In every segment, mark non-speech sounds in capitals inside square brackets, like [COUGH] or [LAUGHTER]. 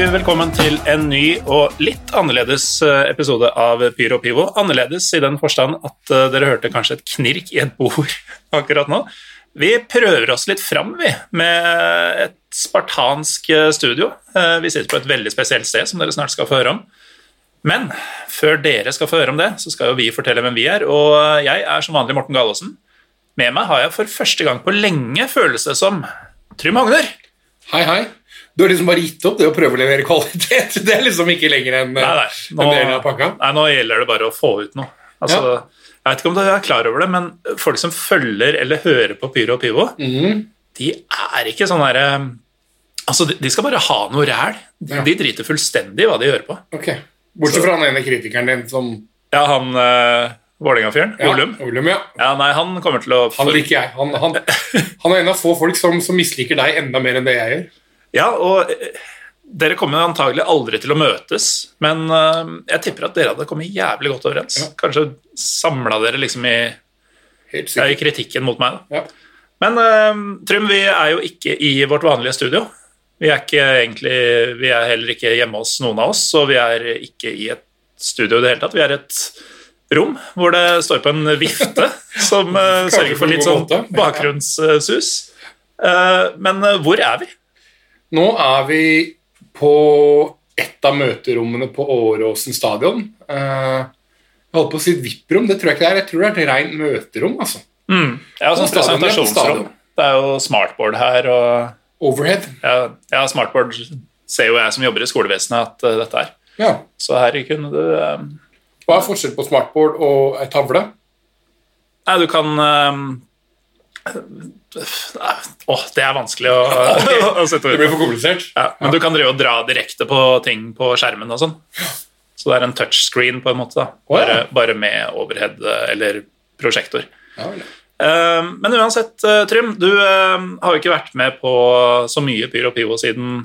Ønsker velkommen til en ny og litt annerledes eh, episode av Pyro Pivo. Annerledes i den forstand at eh, dere hørte kanskje et knirk i et bord [LAUGHS] akkurat nå. Vi prøver oss litt fram, vi, med et spartansk eh, studio. Vi sitter på et veldig spesielt sted, som dere snart skal få høre om. Men før dere skal få høre om det, så skal jo vi fortelle hvem vi er. Og jeg er som vanlig Morten Galaasen. Med meg har jeg for første gang på lenge føles det som Trym Hogner. Hei, hei. Du har liksom bare gitt opp det å prøve å levere kvalitet. [LAUGHS] Det er liksom ikke lenger en, Nei, nei. Nå, en del av pakka. nei, nå gjelder det bare å få ut noe. Altså, Jeg vet ikke om du er klar over det, men folk som følger eller hører på Pyro og Pivo, mm. de er ikke sånn derre Altså, de- de skal bare ha noe ræl. De, Ja. de driter fullstendig i hva de hører på. Ok. Bortsett fra han ene kritikeren din som Ja, han uh, Vålerenga-fyren, ja, Olum. Olum, ja. Ja, nei, han kommer til å Han liker jeg. Han, han, han er en av få folk som, som misliker deg enda mer enn det jeg gjør. Ja, og eh, dere kommer antagelig aldri til å møtes, men eh, jeg tipper at dere hadde kommet jævlig godt overens. Ja. Kanskje samla dere liksom i, ja, i kritikken mot meg. Ja. Men uh, Trym, vi er jo ikke i vårt vanlige studio. Vi er, ikke egentlig, vi er heller ikke hjemme hos noen av oss, og vi er ikke i et studio i det hele tatt. Vi er et rom hvor det står på en vifte [LAUGHS] som sørger for litt sånn bakgrunnssus. Eh, men eh, hvor er vi? Nå er vi på et av møterommene på Åråsen stadion. Eh, jeg holdt på å si VIP-rom, det tror jeg ikke det er. Jeg tror det er et rent møterom. altså. Mm. Ja, sånn ja, på presentasjonsrom. Det er jo smartboard her, og Overhead. ja, ja, smartboard ser jo jeg som jobber i skolevesenet at uh, dette er. Ja. Så her kunne du um... Hva er forskjellen på smartboard og ei tavle? Nei, du kan eh, Åh, det er vanskelig å, [LAUGHS] å sette Det blir for komplisert. Ja, men du kan drive og dra direkte på ting på skjermen og sånn. Så det er en touchscreen på en måte, da. Oh, ja. Bare, bare med overhead eh, eller prosjektor. Ja, vel. Eh, Men uansett, eh, Trym, du har jo ikke vært med på så mye Pyro Pivo siden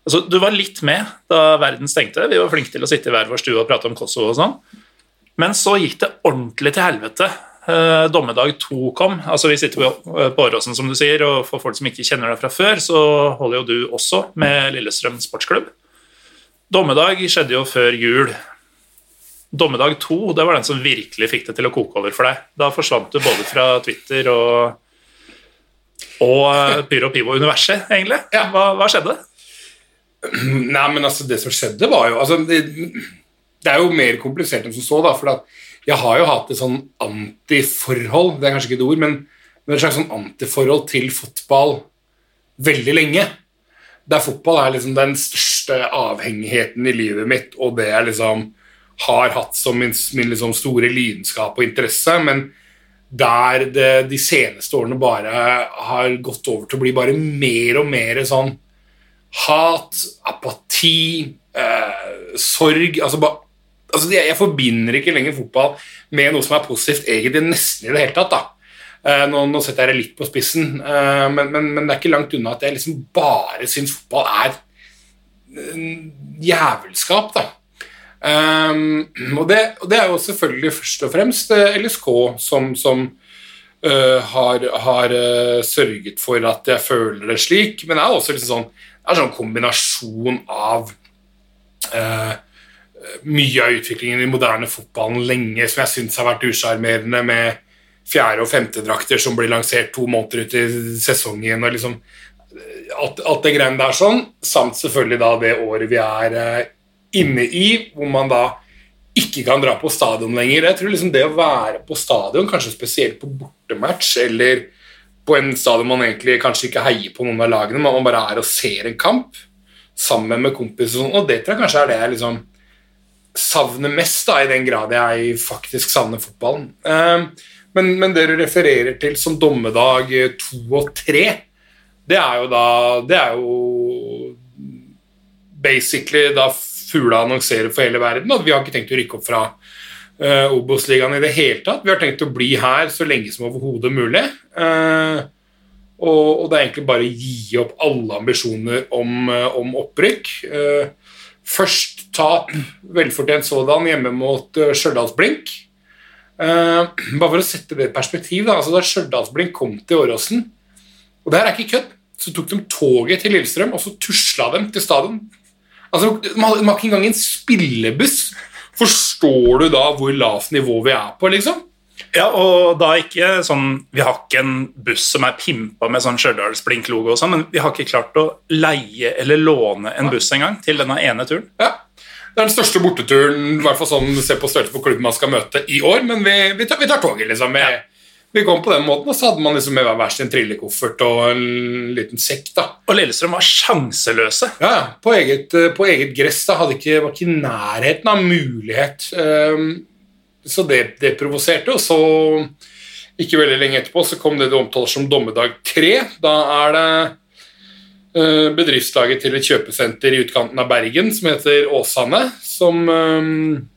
Altså, Du var litt med da verden stengte. Vi var flinke til å sitte i hver vår stue og prate om Kosovo og sånn. Men så gikk det ordentlig til helvete. Eh, Dommedag to kom. Altså, Vi sitter på eh, på Åråsen, som du sier, og for folk som ikke kjenner deg fra før, så holder jo du også med Lillestrøm sportsklubb. Dommedag skjedde jo før jul. Dommedag 2 det var den som virkelig fikk det til å koke over for deg. Da forsvant du både fra Twitter og, og eh, Pyro Pivo-universet, egentlig. Ja. Hva, hva skjedde? Nei, men altså, det som skjedde var jo altså, det, det er jo mer komplisert enn som så, da. For at jeg har jo hatt et sånn antiforhold, det er kanskje ikke et ord, men, men et slags sånn antiforhold til fotball veldig lenge. Der fotball er liksom den største avhengigheten i livet mitt, og det jeg liksom har hatt som min, min liksom store lidenskap og interesse, men der det de seneste årene bare har gått over til å bli bare mer og mer sånn hat, apati, eh, sorg altså, ba, altså jeg, Jeg forbinder ikke lenger fotball med noe som er positivt, egentlig nesten i det hele tatt. da. Eh, nå, nå setter jeg det litt på spissen, eh, men, men, men det er ikke langt unna at jeg liksom bare syns fotball er eh, jævelskap, da. Um, og, det, og det er jo selvfølgelig først og fremst LSK som, som Uh, har, har uh, sørget for at jeg føler det slik, men det er også liksom sånn, det er en sånn kombinasjon av eh, mye av utviklingen i moderne fotballen lenge som jeg syns har vært usjarmerende, med fjerde- og femtedrakter som blir lansert to måneder ut i sesongen. og liksom alt, alt det greiene der sånn, samt selvfølgelig da det året vi er eh, inne i, hvor man da ikke kan dra på stadion lenger. Jeg tror liksom det å være på stadion, kanskje spesielt på bortematch, eller på en stadion man egentlig kanskje ikke heier på noen av lagene, men man bare er og ser en kamp sammen med kompiser, og sånn, det tror jeg kanskje er det jeg liksom savner mest, da, i den grad jeg faktisk savner fotballen. Eh, men, men det du refererer til som dommedag eh, to og tre, det er jo da Det er jo basically da fugla annonserer for hele verden at vi har ikke tenkt å rykke opp fra uh, Obos-ligaen i det hele tatt. Vi har tenkt å bli her så lenge som overhodet mulig. Eh, og, det er egentlig bare å gi opp alle ambisjoner om, om opprykk. Først tap, velfortjent sådan, hjemme mot uh, Stjørdals-Blink. Uh, bare for å sette det i perspektiv, da, altså da Stjørdals-Blink kom til Åråsen Og det her er ikke kødd. så tok de toget til Lillestrøm, og så tusla dem til stadion. Altså, De har ikke engang en spillebuss. Forstår du da hvor lavt nivå vi er på, liksom? Ja, og da ikke sånn Vi har ikke en buss som er pimpa med sånn Stjørdalsblink-logo og sånn, men vi har ikke klart å leie eller låne en buss engang til denne ene turen. Ja. Det er den største borteturen, i hvert fall sånn se på størrelse på klubben man skal møte i år, men vi, vi, tar, vi tar toget, liksom. Vi, vi kom på den måten, og så hadde man liksom med hver sin trillekoffert og en liten sekk, da. Og Lillestrøm var sjanseløse. Ja, ja, på eget, eh, på eget gress. da, hadde ikke, Var ikke i nærheten av mulighet. Ehm, så det, det provoserte. Og så, ikke veldig lenge etterpå, så kom det du omtaler som dommedag tre. Da er det eh, bedriftslaget til et kjøpesenter i utkanten av Bergen som heter Åsane, som um,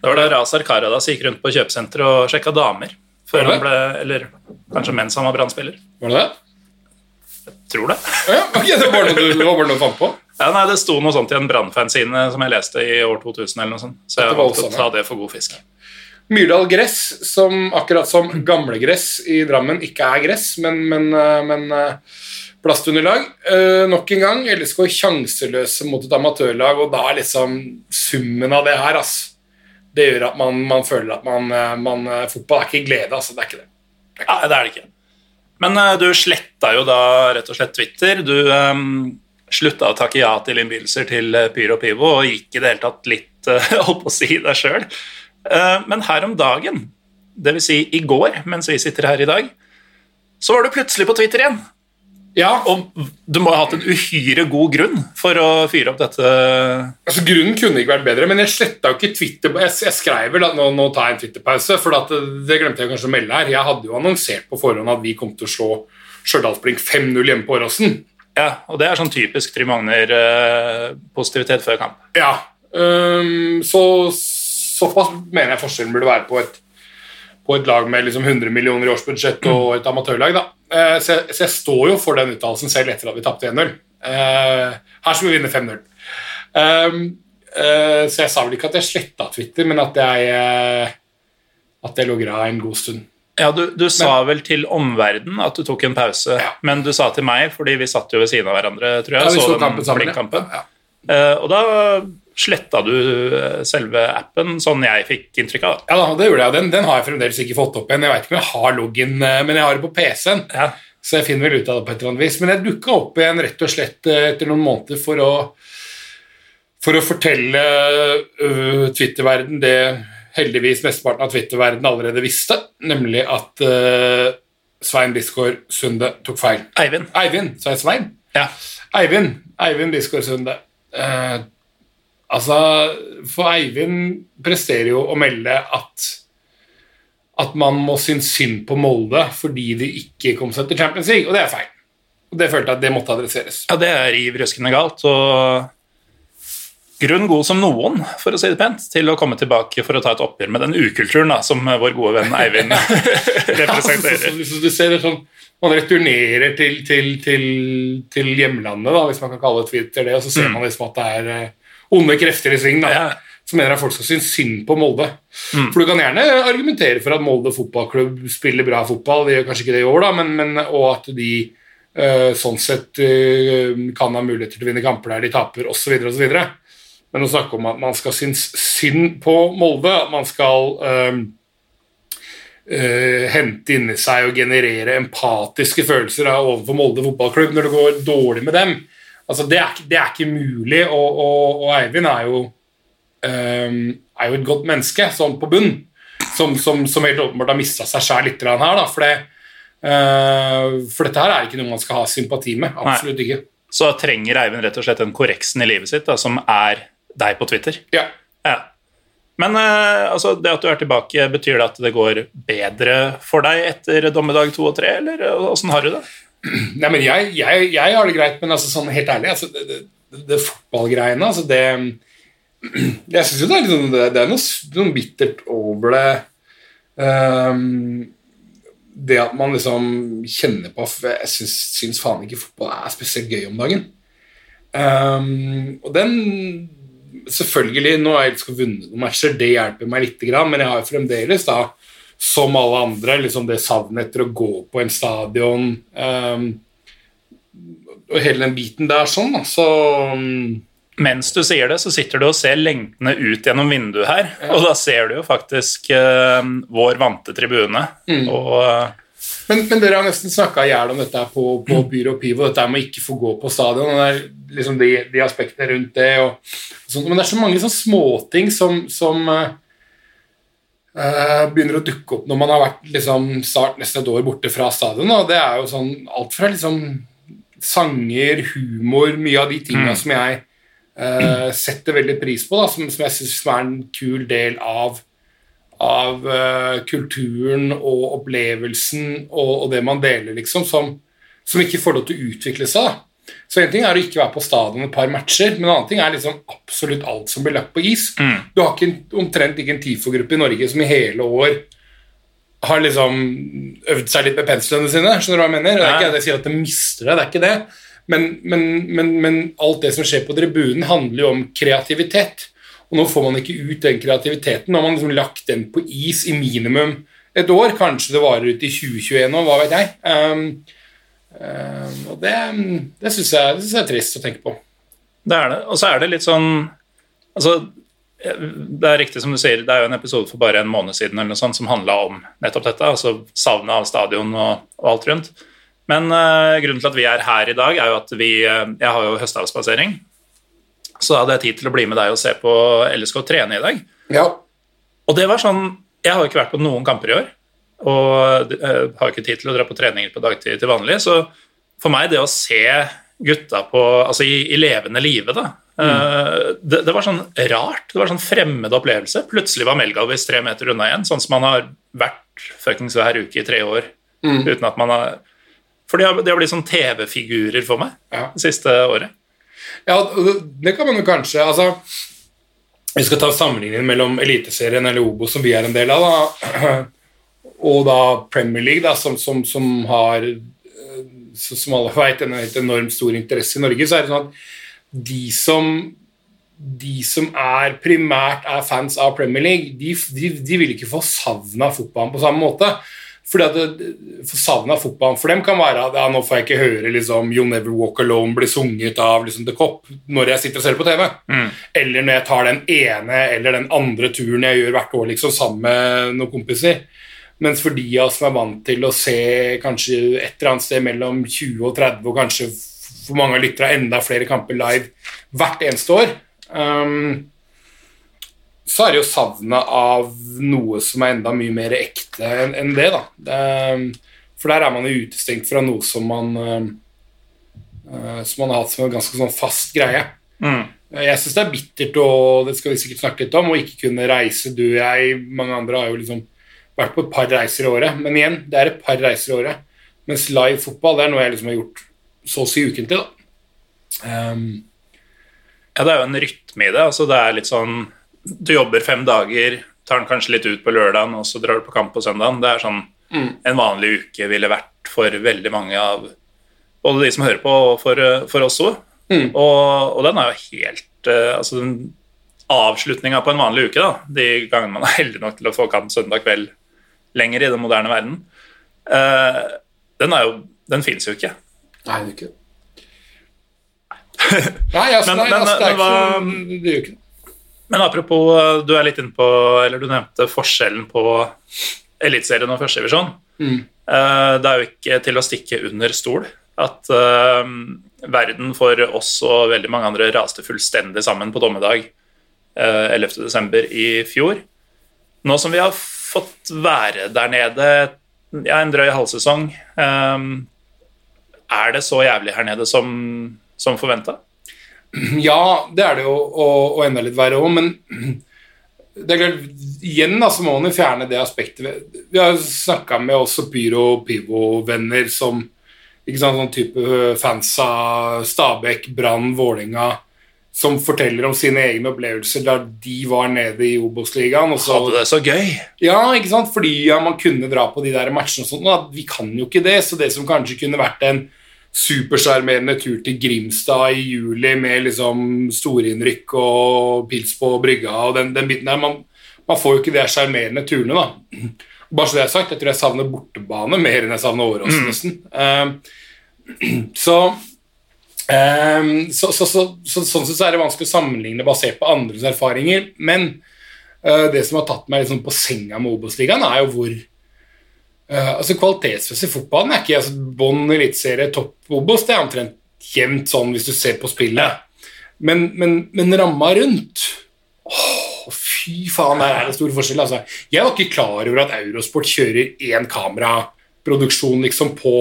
Det var da Razar Karadas gikk rundt på kjøpesenteret og sjekka damer. Før han ble, eller kanskje mens han var brannspiller. Var det det? Jeg Tror det. Ja, okay, det var bare noe du, fant på? Ja, nei, Det sto noe sånt i en brannfansine som jeg leste i år 2000. eller noe sånt. Så jeg måtte valgte å ta det for god fisk. Myrdal gress, som akkurat som gamlegress i Drammen ikke er gress, men, men, eh, men eh, plastunderlag. Eh, nok en gang LSK sjanseløse mot et amatørlag, og da er liksom summen av det her, ass. Det gjør at man, man føler at man, eh, man Fotball er ikke glede, altså. Det er ikke det. Nei, det er det ikke. Men uh, du sletta jo da rett og slett Twitter. Du um, slutta å takke ja til innbydelser til Pyro Pivo og gikk i det hele tatt litt [LAUGHS] uh, opp å si deg sjøl. Men her om dagen, dvs. Si i går, mens vi sitter her i dag, så var du plutselig på Twitter igjen. Ja, Og du må ha hatt en uhyre god grunn for å fyre opp dette. altså Grunnen kunne ikke vært bedre, men jeg sletta jo ikke Twitter. Jeg, jeg skrev vel at nå, nå tar jeg en Twitter-pause, for at, det, det glemte jeg kanskje å melde her. Jeg hadde jo annonsert på forhånd at vi kom til å slå Stjørdalsblink 5-0 hjemme på Åråsen. Ja, og det er sånn typisk Trym Magner-positivitet før kamp. Ja, um, så såpass mener jeg forskjellen burde være på et, på et lag med liksom 100 millioner i årsbudsjett og et amatørlag. Da. Eh, så, jeg, så jeg står jo for den uttalelsen selv etter at vi tapte 1-0. Eh, her skal vi vinne 5-0. Ehm, eh, så jeg sa vel ikke at jeg sletta Twitter, men at jeg, eh, at jeg logra en god stund. Ja, Du, du sa vel til omverdenen at du tok en pause, Ja. men du sa til meg, fordi vi satt jo ved siden av hverandre, tror jeg, Ja, så, den kampen sammen, ja. Ja. Eh, og da sletta du eh, selve appen, sånn jeg fikk inntrykk av. Ja, det gjorde jeg. Den, den har jeg fremdeles ikke fått opp igjen. Jeg vet ikke om jeg har login, eh, men jeg har det på PC-en. Ja. Så jeg finner vel ut av det på et eller annet vis. Men jeg dukka opp igjen rett og slett eh, etter noen måneder for å, for å fortelle uh, Twitter-verden det heldigvis mesteparten av Twitter-verden allerede visste, nemlig at uh, Svein Bisgaard Sunde tok feil. Eivind. Eivind, sa jeg Svein? Ja. Eivind. Eivind Bisgaard Sunde. Eh, altså, for Eivind presterer jo å melde at at man må synes synd på Molde fordi de ikke kom seg til Champions League, og det er feil. Og Det følte jeg at det måtte adresseres. ja, det er riv røskende galt. og grunn god som noen, for å si det pent, til å komme tilbake for å ta et oppgjør med den ukulturen da, som vår gode venn Eivind [LAUGHS] [LAUGHS] representerer. Ja, så, så, du ser det sånn, Man returnerer til, til, til, til hjemlandet, da, hvis man kan kalle Twitter det, og så ser man liksom at det er eh, onde krefter i sving. da. Ja. Som mener at folk skal synes synd på Molde. For du kan gjerne argumentere for at Molde fotballklubb spiller bra fotball, de gjør kanskje ikke det i år, da, men, men, og at de uh, sånn sett uh, kan ha muligheter til å vinne kamper der de taper, osv. osv. Men å snakke om at man skal synes synd på Molde, at man skal uh, Uh, hente inni seg og generere empatiske følelser da, overfor Molde fotballklubb når det går dårlig med dem, altså det, er, det er ikke mulig, og, og, og Eivind er jo um, er jo et godt menneske, sånn på bunn, som, som, som helt åpenbart har mista seg sjæl litt her. Da, for, det, uh, for dette her er ikke noe man skal ha sympati med. Absolutt ikke. Så trenger Eivind rett og slett den korreksen i livet sitt, da, som er deg på Twitter. Ja. Ja. Men uh, altså, det at du er tilbake, betyr det at det går bedre for deg etter dommedag to og tre, eller eh, åssen har du det? [CLEARS THROAT] Nei, men jeg, jeg, jeg har det greit, men altså, sånn helt ærlig altså, det, det, det fotballgreiene altså, det, [CLEARS THROAT] Jeg syns jo det er, litt sånn, det, det er noe, noe bittert over det um, Det at man liksom kjenner på Jeg syns, syns faen ikke fotball er spesielt gøy om dagen. Um, og den Selvfølgelig, nå har jeg ikke vunnet noen matcher, det hjelper meg litt, men jeg har jo fremdeles da som alle andre, liksom det savnet etter å gå på en stadion. um, og hele den biten der sånn, da. Så mm, Mens du sier det, så sitter du og ser lengtene ut gjennom vinduet her, og da ser du jo faktisk uh, vår vante tribune. Og Uh, Men, men dere har nesten snakka i hjel om dette her på, på Byro og Pivo, dette med å ikke få gå på stadion. og det er liksom de, de aspektene rundt det. Og, og sånt. Men det er så mange sånne småting som, som eh, begynner å dukke opp når man har vært liksom, snart nesten et år borte fra stadion. Og det er jo sånn alt fra liksom, sanger, humor, mye av de tinga som jeg uh, setter veldig pris på, da, som, som jeg syns er en kul del av av uh, kulturen og opplevelsen og, og det man deler, liksom, som, som ikke får lov til å utvikle seg. da. Så En ting er å ikke være på stadion et par matcher, men en annen ting er liksom absolutt alt som blir lagt på is. Du har ikke, omtrent ikke en TIFO-gruppe i Norge som i hele år har liksom øvd seg litt med penslene sine. skjønner du hva jeg mener? Det er ikke at jeg sier at de mister det, det er ikke det. Men, men, men, men alt det som skjer på tribunen, handler jo om kreativitet. Og nå får man ikke ut den kreativiteten. Nå har man liksom lagt den på is i minimum et år. Kanskje det varer ut i 2021 nå, hva vet jeg. Um, og det, det syns jeg, jeg er trist å tenke på. Det er det. Og så er det litt sånn Altså, det er riktig som du sier, det er jo en episode for bare en måned siden eller noe sånt som handla om nettopp dette, altså savnet av stadion og, og alt rundt. Men uh, grunnen til at vi er her i dag, er jo at vi uh, Jeg har jo høstavspassering, så da hadde jeg tid til å bli med deg og se på LSK trene i dag. Ja. Og det var sånn Jeg har jo ikke vært på noen kamper i år, og eh, har ikke tid til å dra på treninger på dagtid til vanlig, så for meg, det å se gutta på Altså i, i levende live, da eh, det, det var sånn rart. Det var sånn fremmed opplevelse. Plutselig var Melgalvis tre meter unna igjen, sånn som man har vært fuckings hver uke i tre år. Uten at man har For de har, de har blitt sånn TV-figurer for meg Ja. det siste året. Ja, det- det kan man jo kanskje altså, Vi skal ta sammenligningen mellom Eliteserien eller Obo, som vi er en del av, da, og da Premier League, da, som, som, som har eh, Som alle vet, en helt enormt stor interesse i Norge, så er det sånn at de som de som er primært er fans av Premier League, de, de, de vil ikke få savna fotballen på samme måte. Fordi at for Savnet fotballen for dem kan være at ja, nå får jeg ikke høre liksom, You'll Never Walk Alone bli sunget av liksom, The Cop når jeg sitter og ser på TV. Eller når jeg tar den ene eller den andre turen jeg gjør hvert år liksom, sammen med noen kompiser. Mens for de av oss som er vant til å se kanskje et eller annet sted mellom 20 og 30, og kanskje for mange av enda flere kamper live hvert eneste år, um, så er det jo savnet av noe som er enda mye mer ekte enn en det. da. Det, for der er man jo utestengt fra noe som man, uh, som man har hatt som en ganske sånn fast greie. Mm. Jeg syns det er bittert, og det skal vi sikkert snakke litt om, å ikke kunne reise. Du og jeg, mange andre har jo liksom vært på et par reiser i året. Men igjen, det er et par reiser i året. Mens live fotball det er noe jeg liksom har gjort så å si ukentlig. da. Um, Ja, det er jo en rytme i det. altså det er litt sånn Du jobber fem dager, tar den kanskje litt ut på lørdagen, og så drar du på kamp på søndagen. Det er sånn en vanlig uke ville vært for veldig mange av både de som hører på, og for, for oss òg. Mm. Og, og den er jo helt uh, Altså den avslutninga på en vanlig uke, da, de gangene man er heldig nok til å få kamp søndag kveld lenger i den moderne verden, eh, den jo Den fins jo ikke. Nei, den ikke. [LAUGHS] Nei, altså, Men- nei, men- altså, det, er men hva- ikke, så- det ikke. Men apropos, du er litt inne på Eller du nevnte forskjellen på Eliteserien og førstedivisjon. Mm. Eh, Det er jo ikke til å stikke under stol at uh, verden for oss og veldig mange andre raste fullstendig sammen på dommedag uh, 11.12. i fjor. Nå som vi har fått være der nede ja, en drøy halvsesong, Um, er det så jævlig her nede som, som forventa? [CLEARS THROAT] Ja, det er det jo, og, og enda litt verre òg, men [CLEARS THROAT] det er klart, igjen da, så må man jo fjerne det aspektet. Vi- har snakka med også Pyro og Pivo-venner som ikke sant, sånn type fans av Stabæk, Brann, Vålerenga, som forteller om sine egne opplevelser da de var nede i Obos-ligaen. Hadde det så gøy! Ja, ikke sant? Fordi ja, man kunne dra på de der matchene og sånt. og Vi kan jo ikke det, så det som kanskje kunne vært en supersjarmerende tur til Grimstad i juli med liksom storinnrykk og pils på brygga og den, den biten der man, man får jo ikke de sjarmerende turene, da. Bare så det er sagt, jeg tror jeg savner bortebane mer enn jeg savner Åråsen, nesten. Eh, [CLEARS THROAT] så Ehm, så, så, så, så, sånn sett er det vanskelig å sammenligne basert på andres erfaringer. Men uh, det som har tatt meg liksom på senga med Obos-ligaen, er jo hvor uh, altså Kvalitetsmessig fotballen er ikke altså, bånn eliteserie, topp Obos. Det er omtrent jevnt sånn hvis du ser på spillet. Men, men, men ramma rundt Åh, fy faen, der er det stor forskjell. Altså. Jeg var ikke klar over at Eurosport kjører én kameraproduksjon liksom på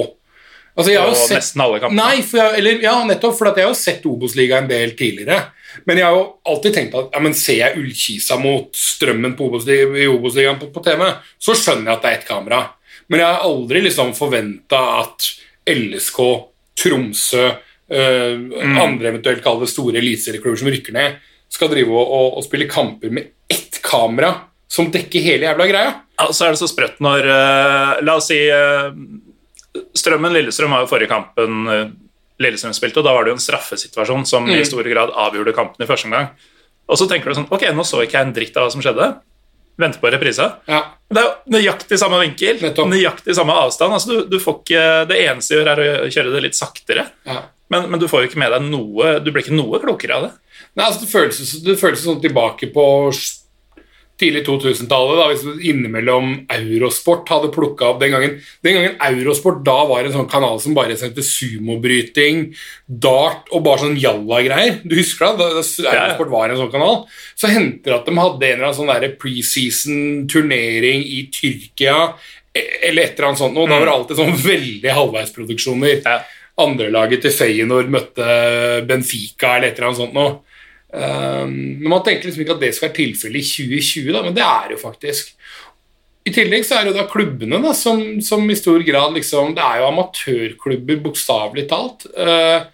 altså, jeg har jo sett, nesten alle kampene. Nei, for jeg, eller, ja, nettopp, for jeg har jo sett Obos-ligaen en del tidligere. Men jeg har jo alltid tenkt at ja, men ser jeg Ullkisa mot Strømmen på Obos i Obos-ligaen på, på TV, så skjønner jeg at det er ett kamera. Men jeg har aldri liksom forventa at LSK, Tromsø, øh, Mm. andre eventuelt kalle det store eliteserieklubber som rykker ned, skal drive og, og, og spille kamper med ett kamera som dekker hele jævla greia. Ja, så er det så sprøtt når eh, La oss si eh, Strømmen-Lillestrøm var jo forrige kampen eh, Lillestrøm spilte, og da var det jo en straffesituasjon som Mm. i stor grad avgjorde kampen i første omgang. Og så tenker du sånn Ok, nå så ikke jeg en dritt av hva som skjedde. Venter på reprisa. Ja. Det er jo nøyaktig samme vinkel, Nettopp. nøyaktig samme avstand. Altså, du, du får ikke, det eneste gjør, er å kjøre det litt saktere. ja. Men, men du får jo ikke med deg noe Du blir ikke noe klokere av det. Nei, altså det føles, det føles sånn tilbake på tidlig 2000-tallet, da, hvis innimellom Eurosport hadde plukka opp den gangen. Den gangen Eurosport da var en sånn kanal som bare sendte sumobryting, dart og bare sånn jalla-greier. Du husker det? Da da. Eurosport var en sånn kanal. Så hendte det at de hadde en eller annen sånn preseason-turnering i Tyrkia e- eller et eller annet sånt, og da var det alltid sånn veldig halvveisproduksjoner Ja. andrelaget til Feyenoord møtte Benfica eller et eller annet sånt noe. Um, men Man tenker liksom ikke at det skal være tilfellet i 2020, da, men det er jo faktisk. I tillegg så er det da klubbene da, som, som i stor grad liksom Det er jo amatørklubber, bokstavelig talt. Uh,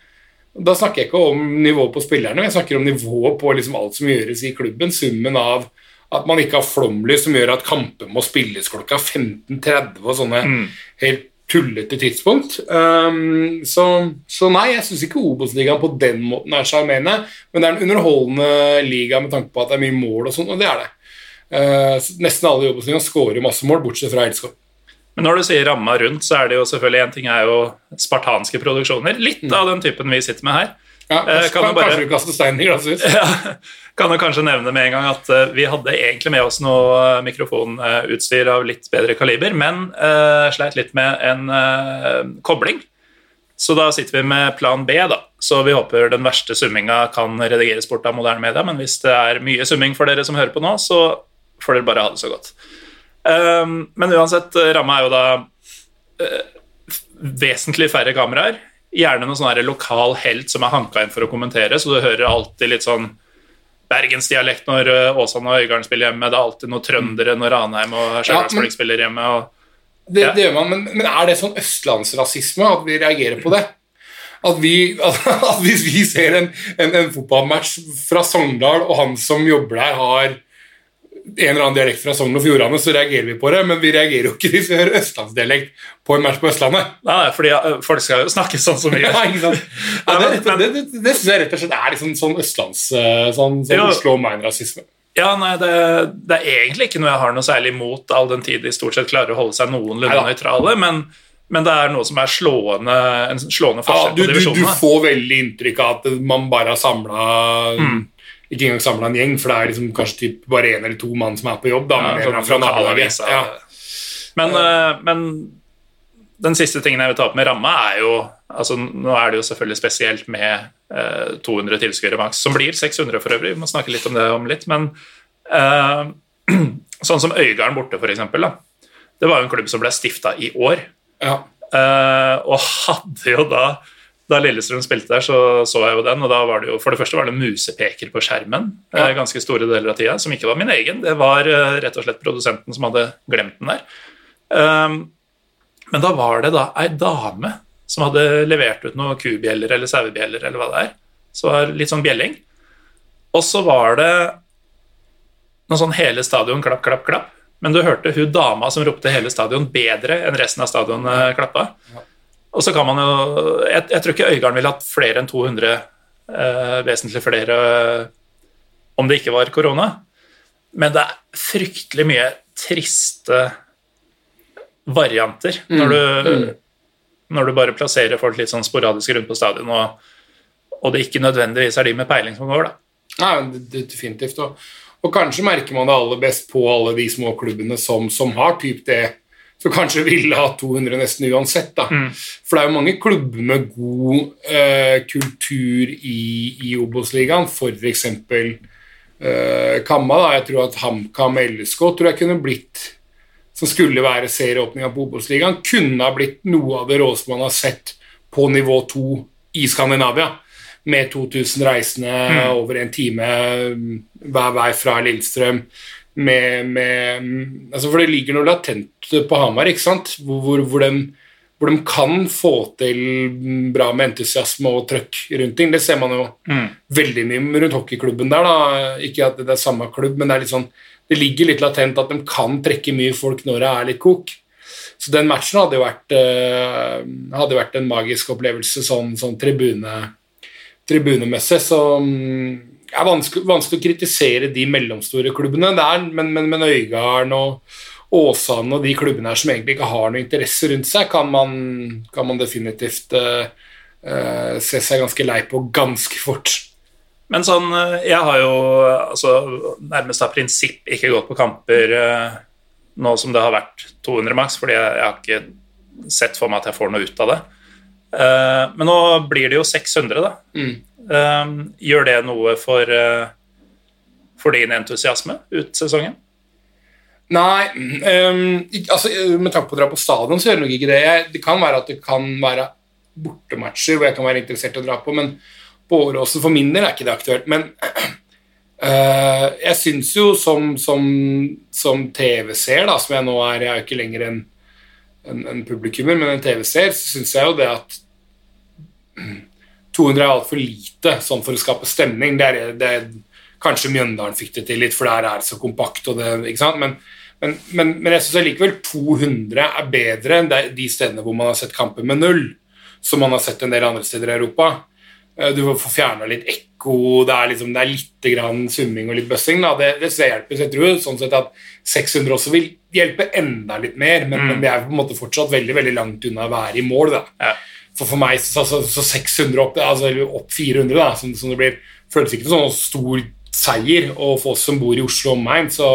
da snakker jeg ikke om nivået på spillerne, jeg snakker om nivået på liksom alt som gjøres i klubben. Summen av at man ikke har flomlys som gjør at kamper må spilles klokka 15.30 og sånne helt tullete tidspunkt. Um, så, så nei, jeg syns ikke Obos-ligaen på den måten er sjarmerende, men det er en underholdende liga med tanke på at det er mye mål og sånn, og det er det. Uh, nesten alle i Obos-ligaen skårer masse mål, bortsett fra Elskov. Men når du sier ramma rundt, så er det jo selvfølgelig en ting er jo spartanske produksjoner. Litt av den typen vi sitter med her. Ja, Eh, kanskje, kan du bare- kanskje du kaster steinen i glasshus? Ja, kan jo kanskje nevne med en gang at uh, vi hadde egentlig med oss noe eh, mikrofonutstyr av litt bedre kaliber, men uh, sleit litt med en kobling. Så da sitter vi med plan B, da. Så vi håper den verste summinga kan redigeres bort av moderne media, men hvis det er mye summing for dere som hører på nå, så får dere bare ha det så godt. Um, men uansett, ramma er jo da vesentlig færre kameraer. Gjerne noen sånn lokal helt som er hanka inn for å kommentere, så du hører alltid litt sånn bergensdialekt når Åsan og Øygarden spiller hjemme. Det er alltid noen trøndere når Ranheim og Stjørdalsblink spiller hjemme. Og, Det, Ja. det gjør man, men, men er det sånn østlandsrasisme at vi reagerer på det? At, vi, [LAUGHS] at hvis vi ser en, en, en fotballmatch fra Sogndal, og han som jobber der, har en eller annen dialekt fra Sogn og Fjordane, så reagerer vi på det. Men vi reagerer jo ikke [LAUGHS] hvis vi hører østlandsdialekt på en match på Østlandet. nei, fordi eh, folk skal jo snakke sånn som vi [LAUGHS] Ja, gjør. ikke sant? men, det, det, det, det, synes jeg rett og slett er liksom sånn østlands... Sånn, sånn Oslo Mine-rasisme. Ja, nei, det, det er egentlig ikke noe jeg har noe særlig imot, all den tid de stort sett klarer å holde seg noenlunde nøytrale, men, men det er noe som er slående, en slående Ja, forskjell du, på du, du får veldig inntrykk av at man bare har samla Mm. Ikke engang samla en gjeng, for det er liksom kanskje typ bare én eller to mann som er på jobb. Da, Ja, med en eller annen fra nabolaget. Ja. Men, eh, men den siste tingen jeg vil ta opp med ramma, er jo altså Nå er det jo selvfølgelig spesielt med uh, 200 tilskuere maks, som blir 600 for øvrig. Vi må snakke litt om det om litt. Men uh, [CLEARS THROAT] sånn som Øygarden borte, for eksempel, da. Det var jo en klubb som ble stifta i år. Ja. Uh, og hadde jo da da Lillestrøm spilte der, så så jeg jo den, og da var det jo For det første var det musepeker på skjermen eh, Ja. ganske store deler av tida, som ikke var min egen. Det var eh, rett og slett produsenten som hadde glemt den der. Um, men da var det da ei dame som hadde levert ut noen kubjeller eller sauebjeller eller hva det er. Så var litt sånn bjelling. Og så var det noe sånn hele stadion klapp, klapp, klapp. Men du hørte hun dama som ropte hele stadion bedre enn resten av stadionet klappa. Og så kan man jo Jeg, jeg tror ikke Øygarden ville hatt flere enn 200, eh, vesentlig flere, om det ikke var korona. Men det er fryktelig mye triste varianter når, du, når du bare plasserer folk litt sånn sporadisk rundt på stadion. Og og det ikke nødvendigvis er de med peiling som går, da. Nei, det- definitivt. Og, og kanskje merker man det aller best på alle de små klubbene som, som har typ det, som kanskje ville ha 200 nesten uansett. da. For det er jo mange klubber med god eh, kultur i, i Obos-ligaen, f.eks. Eh, Kamma. da, Jeg tror at HamKam LSK tror jeg kunne blitt som skulle være serieåpninga på Obos-ligaen, kunne ha blitt noe av det råeste man har sett på nivå 2 i Skandinavia. Med 2000 reisende over en time mm, hver vei fra Lillestrøm. Med, med, mm, altså for det ligger noe latent på Hamar, ikke sant? Hvor, hvor, hvor, de, hvor de kan få til mm, bra med entusiasme og trøkk rundt ting. Det ser man jo veldig mye rundt hockeyklubben der. da. Ikke at det er samme klubb, men det sånn det ligger litt latent at de kan trekke mye folk når det er litt kok. Så den matchen hadde jo vært, eh, hadde vært en magisk opplevelse sånn, sånn tribune, tribunemessig. Så mm, det er vanskelig, vanskelig å kritisere de mellomstore klubbene der, men, men, men Øygarden og Åsane og de klubbene her som egentlig ikke har noe interesse rundt seg, kan man, kan man definitivt uh, se seg ganske lei på ganske fort. Men sånn, eh, jeg har jo altså, nærmest av prinsipp ikke gått på kamper uh, nå som det har vært 200 maks, fordi jeg, jeg har ikke sett for meg at jeg får noe ut av det. Men nå blir det jo 600, da. Mm. Eh, gjør det noe for, eh, for din entusiasme ut sesongen? Nei, um, altså, med tanke på å dra på stadion, så gjør det nok ikke det. Det kan være at det kan være bortematcher hvor jeg kan være interessert i å dra på, men på Åråsen for min del er ikke det aktuelt. Men uh, [CLEARS THROAT] jeg syns jo som, som, som TV-seer, som jeg nå er Jeg er jo ikke lenger en, en, en publikummer, men en TV-seer, så syns jeg jo det at [CLEARS THROAT] 200 er altfor lite sånn for å skape stemning. Det er, det er, kanskje Mjøndalen fikk det til litt, for der er det så kompakt. Og det? Men, men, men, men jeg syns allikevel 200 er bedre enn de, de stedene hvor man har sett kamper med null, som man har sett en del andre steder i Europa. Eh, Du får fjerna litt ekko, det er, liksom, det er litt grann summing og litt bøssing. Da. Det, det hjelper. Så jeg tror sånn sett at 600 også vil hjelpe enda litt mer, men, men vi er på en måte fortsatt veldig veldig langt unna å være i mål. da. Ja. For for meg så, så, så 600 opp, altså, opp 400, da, som, som det blir, føles ikke som sånn stor seier. Og for oss som bor i Oslo og omegn, så,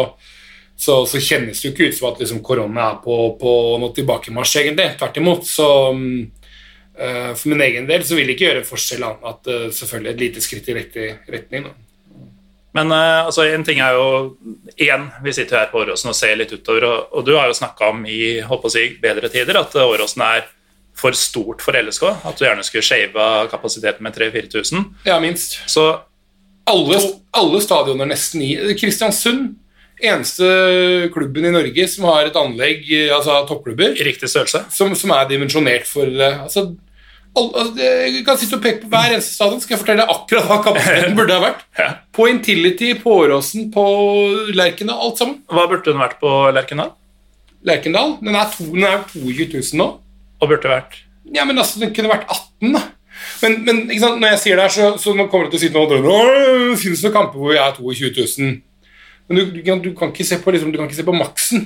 så, så kjennes det jo ikke ut som at liksom, korona er på, på noe tilbakemarsj, egentlig. Tvert imot. Så eh, for min egen del så vil det ikke gjøre en forskjell annet at uh, selvfølgelig et lite skritt i riktig retning. Da. Men uh, altså, en ting er jo Igjen, vi sitter her på Åråsen og ser litt utover, og, og du har jo snakka om i håper å si, bedre tider at Åråsen er for stort for LSK. At du gjerne skulle shave kapasiteten med 3000-4000. Ja, minst. Så Alle, alle stadioner nesten i Kristiansund, eneste klubben i Norge som har et anlegg, eh, altså toppklubber, i riktig størrelse. som, som er dimensjonert for eh, altså, all, altså, Jeg kan sitte og peke på hver eneste stadion, skal jeg fortelle akkurat hva kapasiteten [LAUGHS] burde ha vært. Ja. På Intility, på Åråsen, på Lerkendal, alt sammen. Hva burde den vært på Lerkendal? Lerkendal, den er, to, den er 22 000 nå. Og burde vært Ja, men altså, den kunne vært 18, da. Men, men når jeg sier det her, så, så kommer det til å sitte noen og drømme Det finnes noen kamper hvor vi er 22 000. Men du, du, kan, du, kan på, liksom, du kan ikke se på maksen.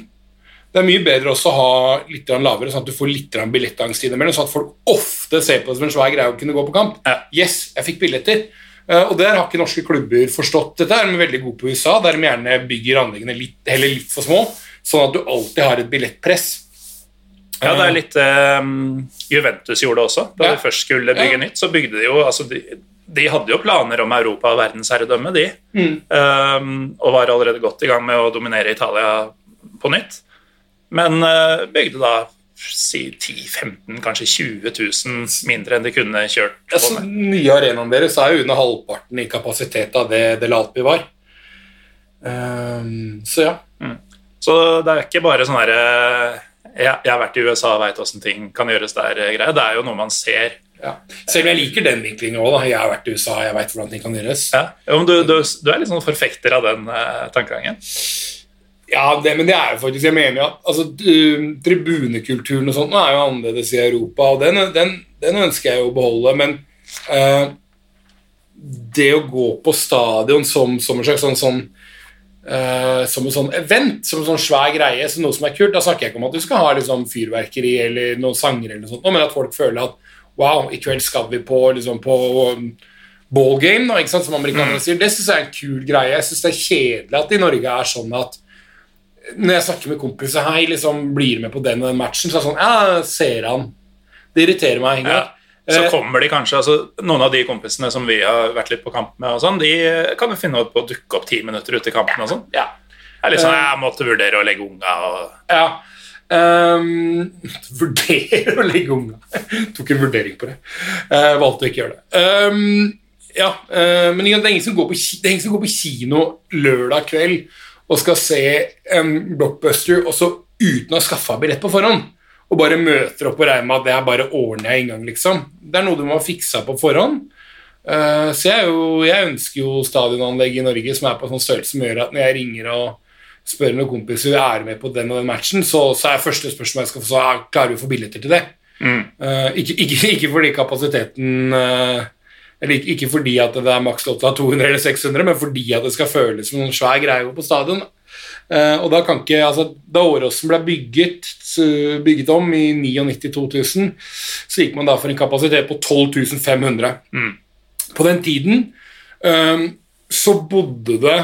Det er mye bedre også å ha litt lavere, sånn at du får litt billettangst innimellom, sånn at folk ofte ser på det som en svær greie å kunne gå på kamp. Ja. Yes, jeg fikk billetter. Eh, og der har ikke norske klubber forstått dette. De er veldig gode på USA, der de gjerne bygger anleggene litt, heller litt for små, sånn at du alltid har et billettpress. Ja, det er litt eh, Juventus gjorde det også. Da Ja. de først skulle bygge Ja. nytt, så bygde de jo altså de, de hadde jo planer om Europa og verdensherredømme, de. Mm. Um, og var allerede godt i gang med å dominere Italia på nytt. Men uh, bygde da si 10 15 kanskje 20 000 mindre enn de kunne kjørt på Altså, med. nye arenaen deres er jo under halvparten i kapasitet av det Delalpi var. Um, så ja. Så det er ikke bare sånn herre jeg, jeg har vært i USA og veit åssen ting kan gjøres der. greier. greie. Det er jo noe man ser. ja. Selv om jeg liker den vinklingen òg. Jeg har vært i USA, jeg veit hvordan ting kan gjøres. Ja. Jo, du, du, du er litt sånn forfekter av den eh, tankegangen. Ja, det, men det er jo faktisk Jeg mener jo at altså, tribunekulturen og sånt er jo annerledes i Europa, og den, den, den ønsker jeg jo å beholde, men eh, det å gå på stadion som, som en slags sånn, sånn eh, som en sånn event, som en sånn svær greie, som noe som er kult. Da snakker jeg ikke om at du skal ha liksom, fyrverkeri eller noen sanger, eller noe sånt, men at folk føler at wow, i kveld skal vi på, liksom, på ballgame, da, ikke sant, som amerikanerne sier. Det syns jeg er en kul greie. Jeg syns det er kjedelig at det i Norge er sånn at når jeg snakker med kompiser Hei, liksom, blir med på den og den matchen? Så er det sånn Ja, ser han. Det irriterer meg. Ikke? Ja. Så kommer de kanskje, altså Noen av de kompisene som vi har vært litt på kamp med, og sånn, de kan jo finne ut på å dukke opp ti minutter ute i kampen. og sånn. Ja. Det er litt sånn, Jeg måtte vurdere å legge unga og ja. Um, [LAUGHS] vurdere å legge unga. [LAUGHS] Tok en vurdering på det. Uh, valgte å ikke gjøre det. Um, ja, uh, men det er, ingen som går på, det er ingen som går på kino lørdag kveld og skal se en blockbuster og så uten å ha skaffa billett på forhånd. Og bare møter opp og regner med at det er bare ordner jeg en gang, liksom. Det er noe du må ha fiksa på forhånd. Eh, så jeg, jo, jeg ønsker jo stadionanlegg i Norge som er på en sånn størrelse som gjør at når jeg ringer og spør noen kompiser er med på den og den matchen, så, så er første spørsmål jeg skal få, så er, klarer vi å få billetter til det. Eh, ikke, ikke, [LAUGHS] ikke fordi kapasiteten eh, Eller ikke, ikke fordi at det er maks lov til å ha 200 eller 600, men fordi at det skal føles som en svær greie på stadion. Eh, og da kan ikke, altså Da Åråsen ble bygget, bygget om i 99-2000, så gikk man da for en kapasitet på 12 500. På den tiden um, så bodde det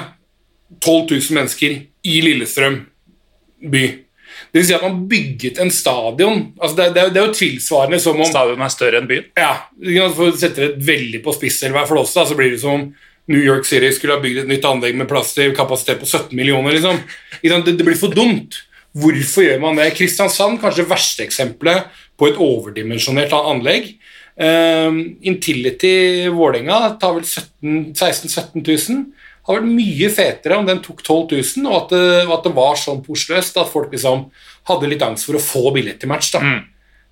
12 000 mennesker i Lillestrøm by. Det vil si at man bygget en stadion altså det, det, det er jo tilsvarende som om Stadion er større enn byen. ja, For å sette det veldig på spiss, eller hva flåse, så blir det som om New York City skulle ha bygd et nytt anlegg med plass til kapasitet på 17 millioner. liksom. Det, det blir for dumt. Hvorfor gjør man det? Kristiansand, kanskje det verste eksempelet på et overdimensjonert anlegg. Um, Intility Vålerenga tar vel 17 16 000-17 000. Det hadde vært mye fetere om den tok 12 000, og at det, at det var sånn porsløst at folk liksom hadde litt angst for å få billett til match. da.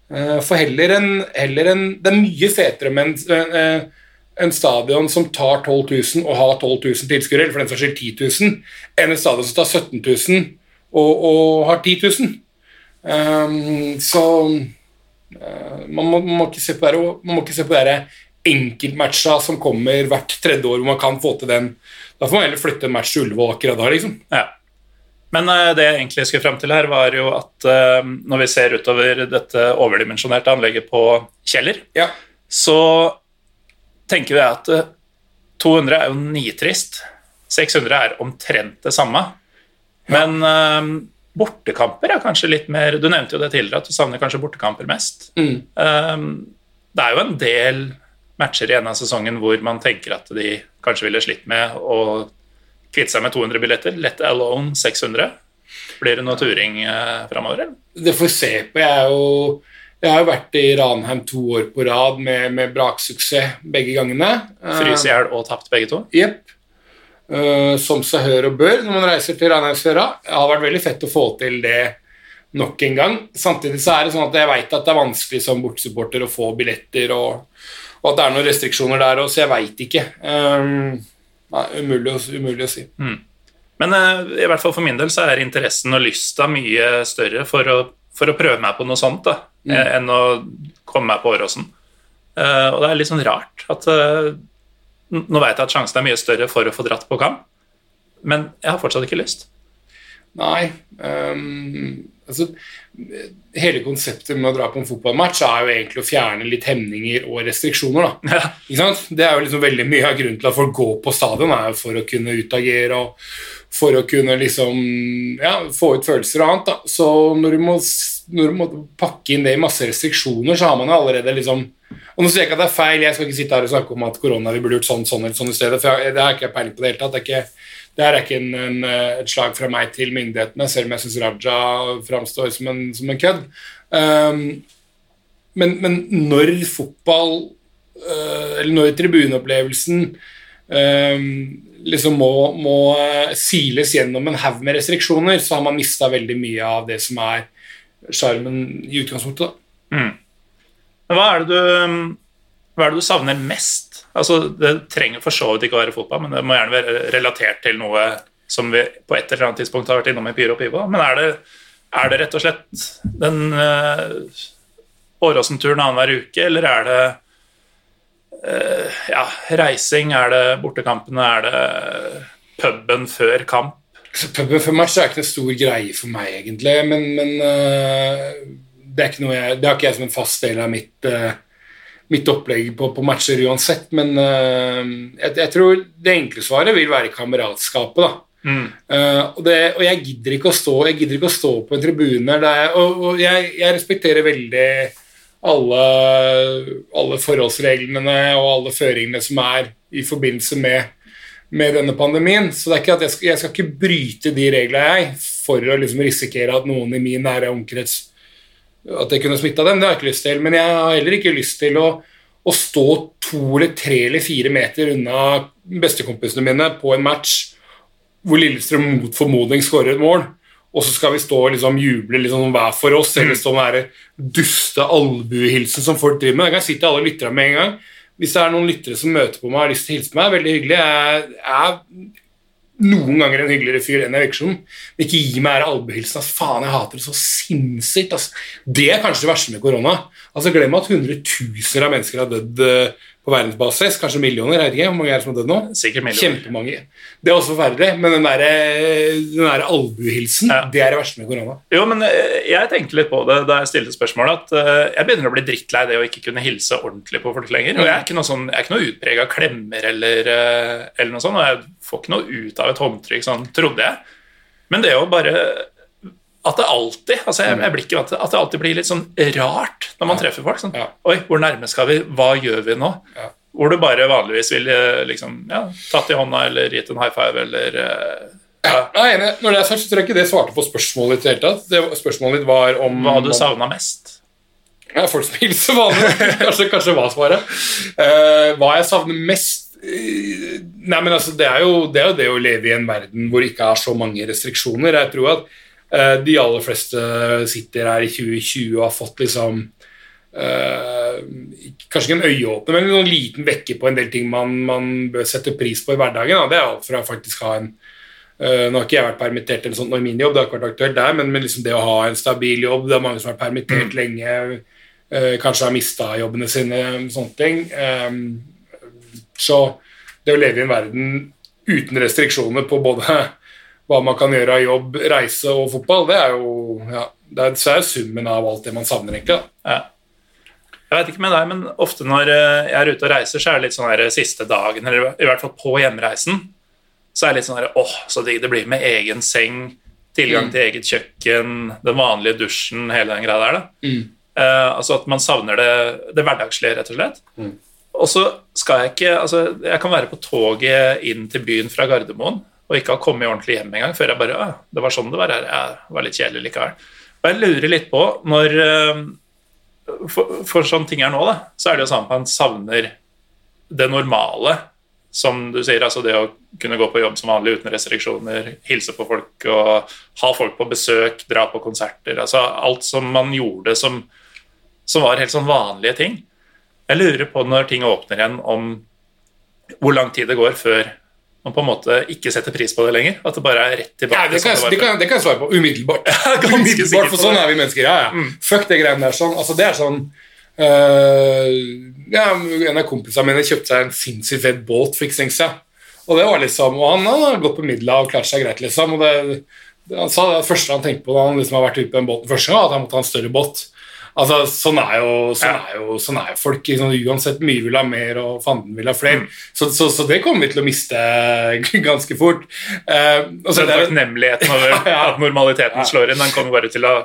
Eh, For heller en, heller en Det er mye fetere med en, eh, en stadion som tar 12 000 og har 12 000 tilskuere, eller for den saks skyld 10 000, enn en stadion som tar 17 000 og, og har 10 000. Um, så uh, man, må, man, må ikke se på det, man må ikke se på det enkeltmatcha som kommer hvert tredje år, hvor man kan få til den. Da får man heller flytte en match til Ullevål akkurat da, liksom. Ja. Men eh, det jeg egentlig skulle frem til her, var jo at eh, når vi ser utover dette overdimensjonerte anlegget på Kjeller, Ja. så tenker vi at eh, 200 er jo nitrist. 600 er omtrent det samme. Men eh, bortekamper er kanskje litt mer Du nevnte jo det tidligere, at du savner kanskje bortekamper mest. Mm. Um, det er jo en del matcher i en av sesongen hvor man tenker at de kanskje ville slitt med å kvitte seg med 200 billetter. Let alone 600. Blir det noe turing eh, framover? Det får se på. Jeg, er jo, jeg har jo vært i Ranheim to år på rad med, med braksuksess begge gangene. Fryse i hjel og tapt begge to? Jepp. Eh, som seg hør og bør når man reiser til Ranheimsfjøra. Det har vært veldig fett å få til det nok en gang. Samtidig så er det sånn at jeg veit at det er vanskelig som bortsupporter å få billetter, og, og at det er noen restriksjoner der òg, så jeg veit ikke. Um, nei, umulig, umulig å si. Men uh, i hvert fall for min del så er interessen og lysta mye større for å, for å prøve meg på noe sånt da, eh, enn å komme meg på Åråsen. Eh, og det er litt sånn rart at eh, Nå vet jeg at sjansen er mye større for å få dratt på kamp, men jeg har fortsatt ikke lyst. Nei Um, altså, Hele konseptet med å dra på en fotballmatch er jo egentlig å fjerne litt hemninger og restriksjoner. da. Ja. Ikke sant? Det er jo liksom veldig mye av grunnen til at folk går på stadion, er jo for å kunne utagere og for å kunne liksom ja, få ut følelser og annet. da. Så når du, må, når man pakke inn det i masse restriksjoner, så har man allerede liksom Og nå sier jeg ikke at det er feil, jeg skal ikke sitte her og snakke om at korona vi burde gjort sånn, sånn eller sånn i stedet, for jeg, det har ikke jeg peiling på det hele tatt. Det er ikke, det er ikke en, en, eh, et slag fra meg til myndighetene, selv om jeg syns Raja framstår som en, som en kødd. Um, men, men når fotball uh, Eller når tribuneopplevelsen um, liksom må, må øh, siles gjennom en haug med restriksjoner, så har man mista veldig mye av det som er sjarmen i utgangspunktet. da. Men hva er du, hva er det du savner mest? Altså, det trenger for så vidt ikke å være fotball, men det må gjerne være relatert til noe som vi på et eller annet tidspunkt har vært innom i Pyro og Pivo. Men er det, er det rett og slett den uh, Åråsen-turen annenhver uke, eller er det uh, ja, reising? Er det bortekampene? Er det puben før kamp? Så Puben for match er ikke en stor greie for meg, egentlig, men, men øh, det, er noe jeg, det har ikke jeg som en fast del av mitt, øh, mitt opplegg på, på matcher uansett, men uh, jeg, jeg, tror det enkle svaret vil være kameratskapet, da. Mm. Uh, og, det, og, jeg gidder ikke å stå Jeg gidder ikke å stå på en tribune der, og, og jeg, jeg, respekterer veldig alle, alle, forholdsreglene og alle føringene som er i forbindelse med, med denne pandemien. Så det er ikke at jeg skal, jeg skal ikke bryte de reglene, jeg, for å liksom risikere at noen i min nære omkrets at jeg kunne smitta dem. Det har jeg ikke lyst til. Men jeg har heller ikke lyst til å, å stå to eller tre eller fire meter unna bestekompisene mine på en match hvor Lillestrøm mot formodning skårer et mål, og så skal vi stå og liksom juble liksom hver for oss, eller stå med den duste albuehilsen som folk driver med. Da kan si til alle lyttere med en gang hvis det er noen lyttere som møter på meg og har lyst til å hilse på meg, veldig hyggelig. Jeg er noen ganger en hyggeligere fyr enn jeg virker som. Men ikke gi meg albuehilsen. Altså, faen, jeg hater det så sinnssykt. Altså. Det er kanskje det verste med korona. Altså, Glem at hundretusener av mennesker har dødd uh, på verdensbasis. Kanskje millioner. jeg vet ikke, Hvor mange er det som har dødd nå? Sikkert millioner. Kjempemange. Det er også forferdelig, men den der, den der albuehilsen, ja. det er det verste med korona. Jo, men eh, jeg tenkte litt på det da jeg stilte spørsmålet, at uh, jeg begynner å bli drittlei det å ikke kunne hilse ordentlig på folk lenger. Og jeg er ikke noe, sånn, noe utprega klemmer eller, uh, eller noe sånt, og jeg får ikke noe ut av et håndtrykk, sånn trodde jeg. Men det å bare at det alltid altså jeg, jeg blir ikke, at det alltid blir litt sånn rart når man treffer folk. Sånn, Oi, hvor nærme skal vi? Hva gjør vi nå? Ja. Hvor du bare vanligvis ville liksom, ja, tatt i hånda eller gitt en high five eller eh, ja. Jeg er. Når det er sagt, så tror jeg ikke det svarte på spørsmålet ditt i hele tatt. Det, spørsmålet ditt var om Hva du savna mest? Ja, folk som hilser vanlig. [LAUGHS] kanskje, kanskje hva svaret. Uh, hva jeg savner mest Nei, men altså, det er, jo, det er, jo, det å leve i en verden hvor det ikke er så mange restriksjoner. Jeg tror at de aller fleste sitter her i 2020 og har fått liksom Uh, kanskje ikke en øyeåpner, men en liten vekker på en del ting man, man bør sette pris på i hverdagen. Da. Det er alt fra faktisk ha en uh, Nå har ikke jeg vært permittert eller sånt i min jobb, det har ikke vært aktuelt der, men, men liksom det å ha en stabil jobb Det er mange som har vært permittert mm. lenge, kanskje har mista jobbene sine, sånne ting. Så det å leve i en verden uten restriksjoner på både hva man kan gjøre av jobb, reise og fotball, det er jo ja, det er, er summen av alt det man savner, egentlig. Ja. Jeg vet ikke med deg, men ofte når eh, jeg er ute og reiser, så er det litt sånn her siste dagen, eller i hvert fall på hjemreisen, så er det litt sånn her åh, så digg det blir med egen seng, tilgang mm. til eget kjøkken, den vanlige dusjen, hele den greia der. da. Mm. Eh, altså at man savner det, det hverdagslige, rett og slett. Mm. Og så skal jeg ikke Altså, jeg kan være på toget inn til byen fra Gardermoen og ikke ha kommet ordentlig hjem engang før jeg bare det var sånn det var her. Jeg var litt kjedelig likevel. Og jeg lurer litt på, når eh, for, for sånn ting er nå, da, så er det jo sånn at man savner det normale, som du sier, altså det å kunne gå på jobb som vanlig uten restriksjoner, hilse på folk og ha folk på besøk, dra på konserter, altså alt som man gjorde som, som var helt sånn vanlige ting. Jeg lurer på når ting åpner igjen, om hvor lang tid det går før man på en måte ikke setter pris på det lenger? At det bare er rett tilbake? Ja, det, kan, det, kan, det kan jeg svare på umiddelbart. [LAUGHS] Ja, umiddelbart For sånn er vi mennesker. Ja, ja. Mm. Fuck det greiene der. Sånn. Altså, det er sånn uh, ja, En av kompisene mine kjøpte seg en sinnssykt fett båt for ikke så lenge siden. Og det var liksom, og han, han har gått på midla og klart seg greit, liksom. og det, han sa det første han tenkte på da han liksom har vært ute på den båten første gang, at han måtte ha en større båt. Altså, sånn er jo, sånn er jo, sånn er jo folk. Liksom, uansett mye vil ha mer, og fanden vil ha flere. Mm. Så, så, så, det kommer vi til å miste [LAUGHS] ganske fort. Uh, og så den takknemligheten over [LAUGHS] at normaliteten slår inn, den kommer bare til å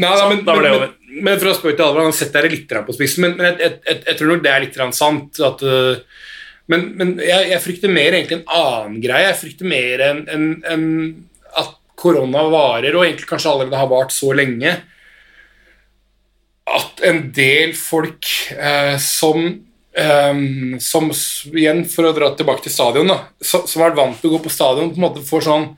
Nei, da, men, men, men, men, for å spørre til alvor, han setter det litt på spissen, men, jeg, jeg, jeg, jeg, tror nok det er litt sant. At, uh, men, jeg, frykter mer egentlig en annen greie. Jeg frykter mer enn en, en, at korona varer, og egentlig kanskje allerede har vart så lenge at en del folk eh, som, eh, som Igjen, for å dra tilbake til stadion, da, som, som har vært vant til å gå på stadion, på en måte får sånn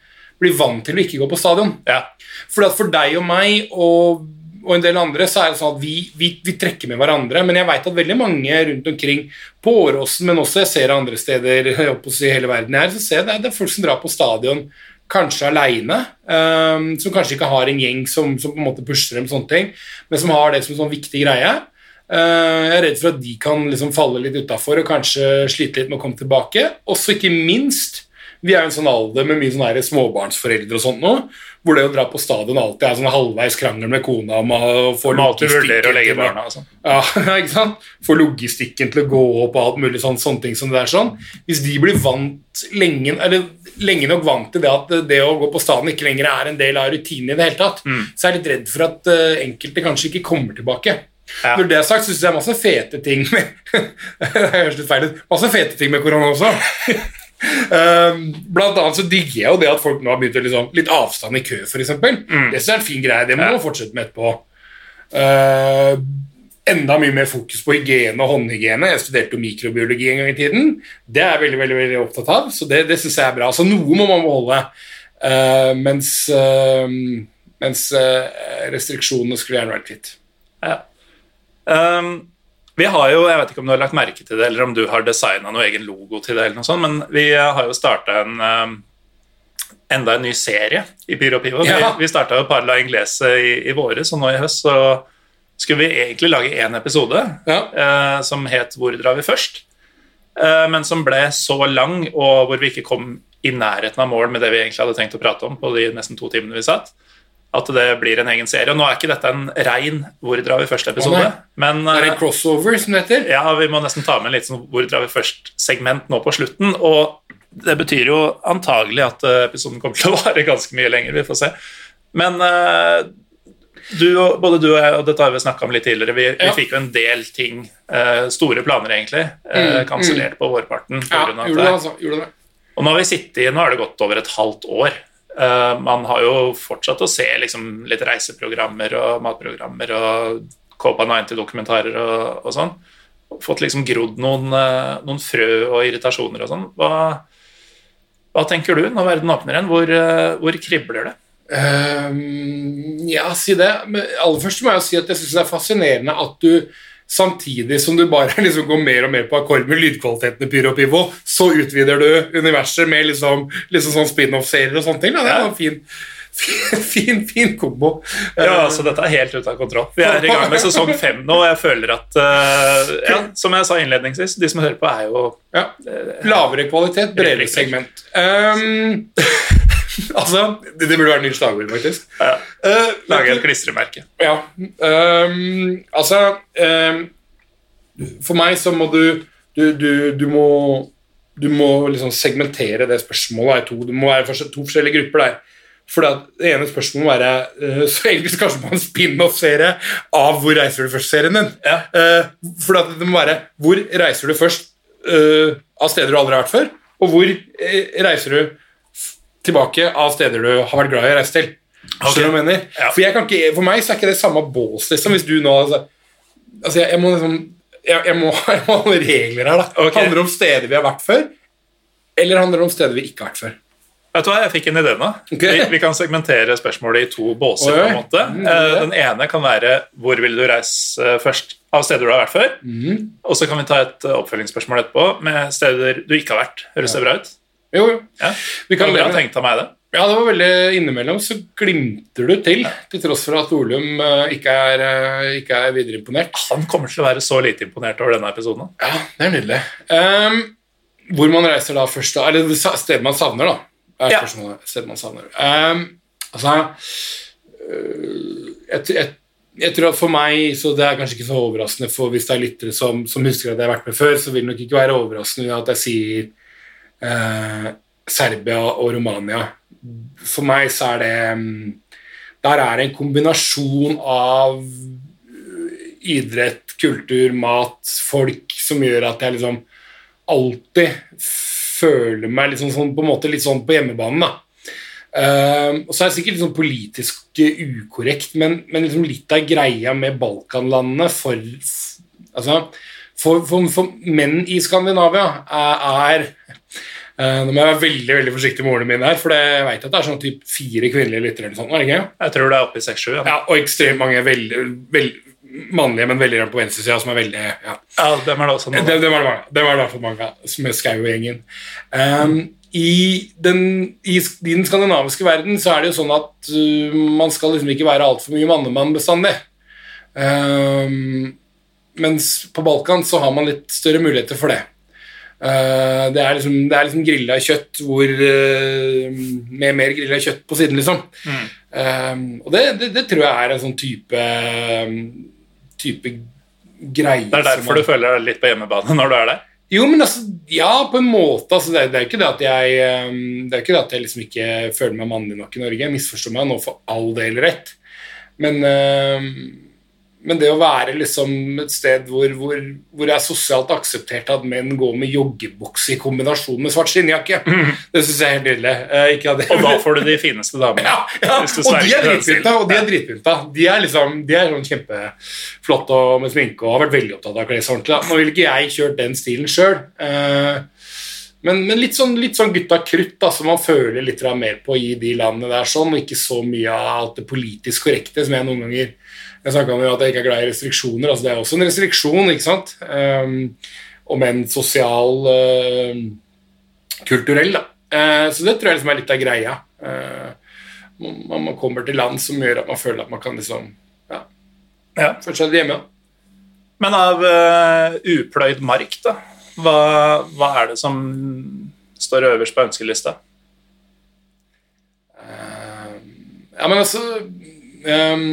blir vant til å ikke gå på stadion. Ja. For for deg og meg og, og, en del andre så er det sånn at vi, vi, vi trekker med hverandre. Men jeg vet at veldig mange rundt omkring på Åråsen, men også jeg ser andre steder i hele verden her, så ser jeg det, det er folk som drar på stadion kanskje aleine, um, som kanskje ikke har en gjeng som, som, på en måte pusher dem, sånne ting, men som har det som en sånn viktig greie. Uh, jeg er redd for at de kan liksom falle litt utafor og kanskje slite litt med å komme tilbake. Også ikke minst Vi er jo en sånn alder med mye sånne småbarnsforeldre og sånt nå, hvor det å dra på stadion alltid er sånn halvveis krangel med kona om å få logistikken å legge barna og sånn. ja, [LAUGHS] ikke sant? Få logistikken til å gå opp og alt mulig sånn, sånne ting som det er sånn. Hvis de blir vant lenge, eller lenge nok vant til det at det å gå på stadion ikke lenger er en del av rutinen i det hele tatt, så er jeg litt redd for at uh, enkelte kanskje ikke kommer tilbake. Ja. Når det er sagt, syns jeg det er masse fete ting med [LAUGHS] Det høres litt feil ut. Masse fete ting med korona også. Um, blant annet så digger jeg jo det at folk nå har begynt å liksom, litt avstand i kø, f.eks. Mm. Det som er en fin greie. Det må man fortsette med etterpå. Uh, enda mye mer fokus på hygiene og håndhygiene. Jeg studerte jo mikrobiologi en gang i tiden. Det er jeg veldig veldig, veldig opptatt av, så det, det syns jeg er bra. Så noe må man beholde, uh, mens, uh, mens uh, restriksjonene skulle gjerne vært kvitt. Ja. Um, vi har jo, Jeg vet ikke om du har lagt merke til det, eller om du har designa noe egen logo til det, eller noe sånt, men vi har jo starta en um, enda en ny serie i Pyro Pivo. Ja. Vi, vi starta jo Parla Inglese i, i våres, og nå i høst så skulle vi egentlig lage én episode Ja. eh, som het 'Hvor drar vi først?', eh, men som ble så lang, og hvor vi ikke kom i nærheten av mål med det vi egentlig hadde tenkt å prate om på de nesten to timene vi satt, at det blir en egen serie. Og nå er ikke dette en rein 'Hvor drar vi først?'-episode, men Det er eh, en crossover, som det heter. ja, vi må nesten ta med en litt sånn 'Hvor drar vi først?'-segment nå på slutten. Og det betyr jo antagelig at eh, episoden kommer til å [LAUGHS] vare ganske mye lenger. Vi får se. Men eh, du, både du og jeg, og dette har vi snakka om litt tidligere, vi, vi fikk jo en del ting, eh, store planer egentlig, eh, Mm, kansellert på vårparten. Ja, gjorde det, altså. Gjorde det. og nå har vi sittet i, nå har det gått over et halvt år. Eh, man har jo fortsatt å se liksom, litt reiseprogrammer og matprogrammer og Copa 90-dokumentarer og, og sånn. Fått liksom grodd noen, eh, noen frø og irritasjoner og sånn. Hva, hva tenker du når verden åpner igjen? Hvor, eh, hvor kribler det? Ja, si det. Men aller først må jeg si at jeg syns det er fascinerende at du samtidig som du bare [LAUGHS] liksom går mer og mer på akkord med lydkvaliteten i Pyro og Pivo, så utvider du universet med liksom, liksom sånn spin-off-serier og sånne ting. Da. Det er en fin, [LAUGHS] fin, fin, fin kombo. Ja, altså Dette er helt ute av kontroll. Vi er i gang med sesong fem nå, og jeg føler at uh, ja, Som jeg sa innledningsvis, de som hører på, er jo Ja. Lavere kvalitet, bredere segment. Ehm, [LAUGHS] [LAUGHS] altså, det, det burde være nytt slagord, faktisk. ja, Uh, Lage et klistremerke. Ja. Um, altså um, For meg så må du Du, du, du må du må liksom segmentere det spørsmålet i to. Det må være to forskjellige grupper der. For det ene spørsmålet må være eh, Så egentlig kanskje en spin-off-serie av Hvor reiser du først-serien din. Ja. Eh, for det må være Hvor reiser du først av steder du aldri har vært før, og hvor reiser du tilbake av steder du har vært glad i å reise til. Hva jeg mener? Ja. For, jeg kan ikke, for meg så er ikke det samme bås, liksom. Hvis du nå altså, altså jeg, jeg må liksom jeg, jeg, må, [LAUGHS] jeg må ha noen regler her, da. okay. Handler det om steder vi har vært før, eller handler det om steder vi ikke har vært før? Vet du hva, Jeg fikk en idé nå. Okay. Vi, vi kan segmentere spørsmålet i to båser. På en måte. Mm, Eh, ja. Den ene kan være hvor vil du reise først av steder du har vært før. Mm. Og så kan vi ta et eh, oppfølgingsspørsmål etterpå med steder du ikke har vært. Høres det bra ut? Jo, jo. Ja. Vi kan leve tenkt av meg det. Ja, det var veldig innimellom så glimter du til, til tross for at Olum eh, ikke er, uh, ikke er videre imponert. Han kommer til å være så lite imponert over denne episoden. Ja, det er nydelig. Um, hvor man reiser da først, da, eller stedet man savner, da. Er Ja. Stedet man savner. Um, altså øh, jeg, jeg, jeg tror at for meg, så det er kanskje ikke så overraskende for hvis det er lyttere som, som husker at jeg har vært med før, så vil det nok ikke være overraskende at jeg sier eh, Serbia og Romania. For meg så er det mm, Der er det en kombinasjon av øh, idrett, kultur, mat, folk som gjør at jeg liksom alltid føler meg liksom sånn, på en måte litt sånn på hjemmebanen. da. Uh, og så er det sikkert sånn politisk eh, ukorrekt, men, men liksom litt av greia med Balkanlandene for, altså, for, for, for menn i Skandinavia er, er eh, Nå må jeg være veldig veldig forsiktig med ordene mine her, for jeg vet at det er sånn typ fire kvinnelige lyttere. eller sånt, ikke? Jeg tror det er oppe i 6-7. Ja. Ja, og ekstremt mange veldig, veldig mannlige, men veldig på venstresida, som er veldig ja. ja, dem er det også noen. Dem, det er det mange. dem er det hvert fall mange av, med Skau-gjengen. Um, i, den, i, I den skandinaviske verden så er det jo sånn at uh, man skal liksom ikke være altfor mye mannemann bestandig. Um, mens på Balkan så har man litt større muligheter for det. Eh, det er liksom, det er liksom grilla kjøtt hvor, eh, med mer grilla kjøtt på siden, liksom. Mm. Um, og det, det, det tror jeg er en sånn type type greie Det er derfor du føler deg litt på hjemmebane når du er der? Jo, men altså, ja, på en måte. Altså, det, er, er ikke det at jeg Det er ikke det at jeg liksom ikke føler meg mannlig nok i Norge. Jeg misforstår meg nå for all del rett. Men men det å være liksom et sted hvor, hvor, hvor det er sosialt akseptert at menn går med joggebukse i kombinasjon med svart skinnjakke, mm. det syns jeg er helt nydelig. Eh, og da får du de fineste damene. Ja, ja. [LAUGHS] og de er dritpynta. Og de er dritpynta. De er liksom, de er sånn kjempeflotte og med sminke og har vært veldig opptatt av å kle seg ordentlig. Nå ville ikke jeg kjørt den stilen sjøl. Eh, men, men, litt sånn, litt sånn gutta krutt, da, som man føler litt mer på i de landene der, sånn, og ikke så mye av alt det politisk korrekte som jeg noen ganger jeg snakka om at jeg ikke er glad i restriksjoner. altså Det er også en restriksjon, ikke sant? Um, om en sosial uh, kulturell, da. Uh, så det tror jeg liksom er litt av greia. Uh, man, man, kommer til land som gjør at man føler at man kan liksom ja, ja. føle seg hjemme. Da. Men av uh, upløyd mark, da, hva, hva, er det som står øverst på ønskelista? ja, men altså um,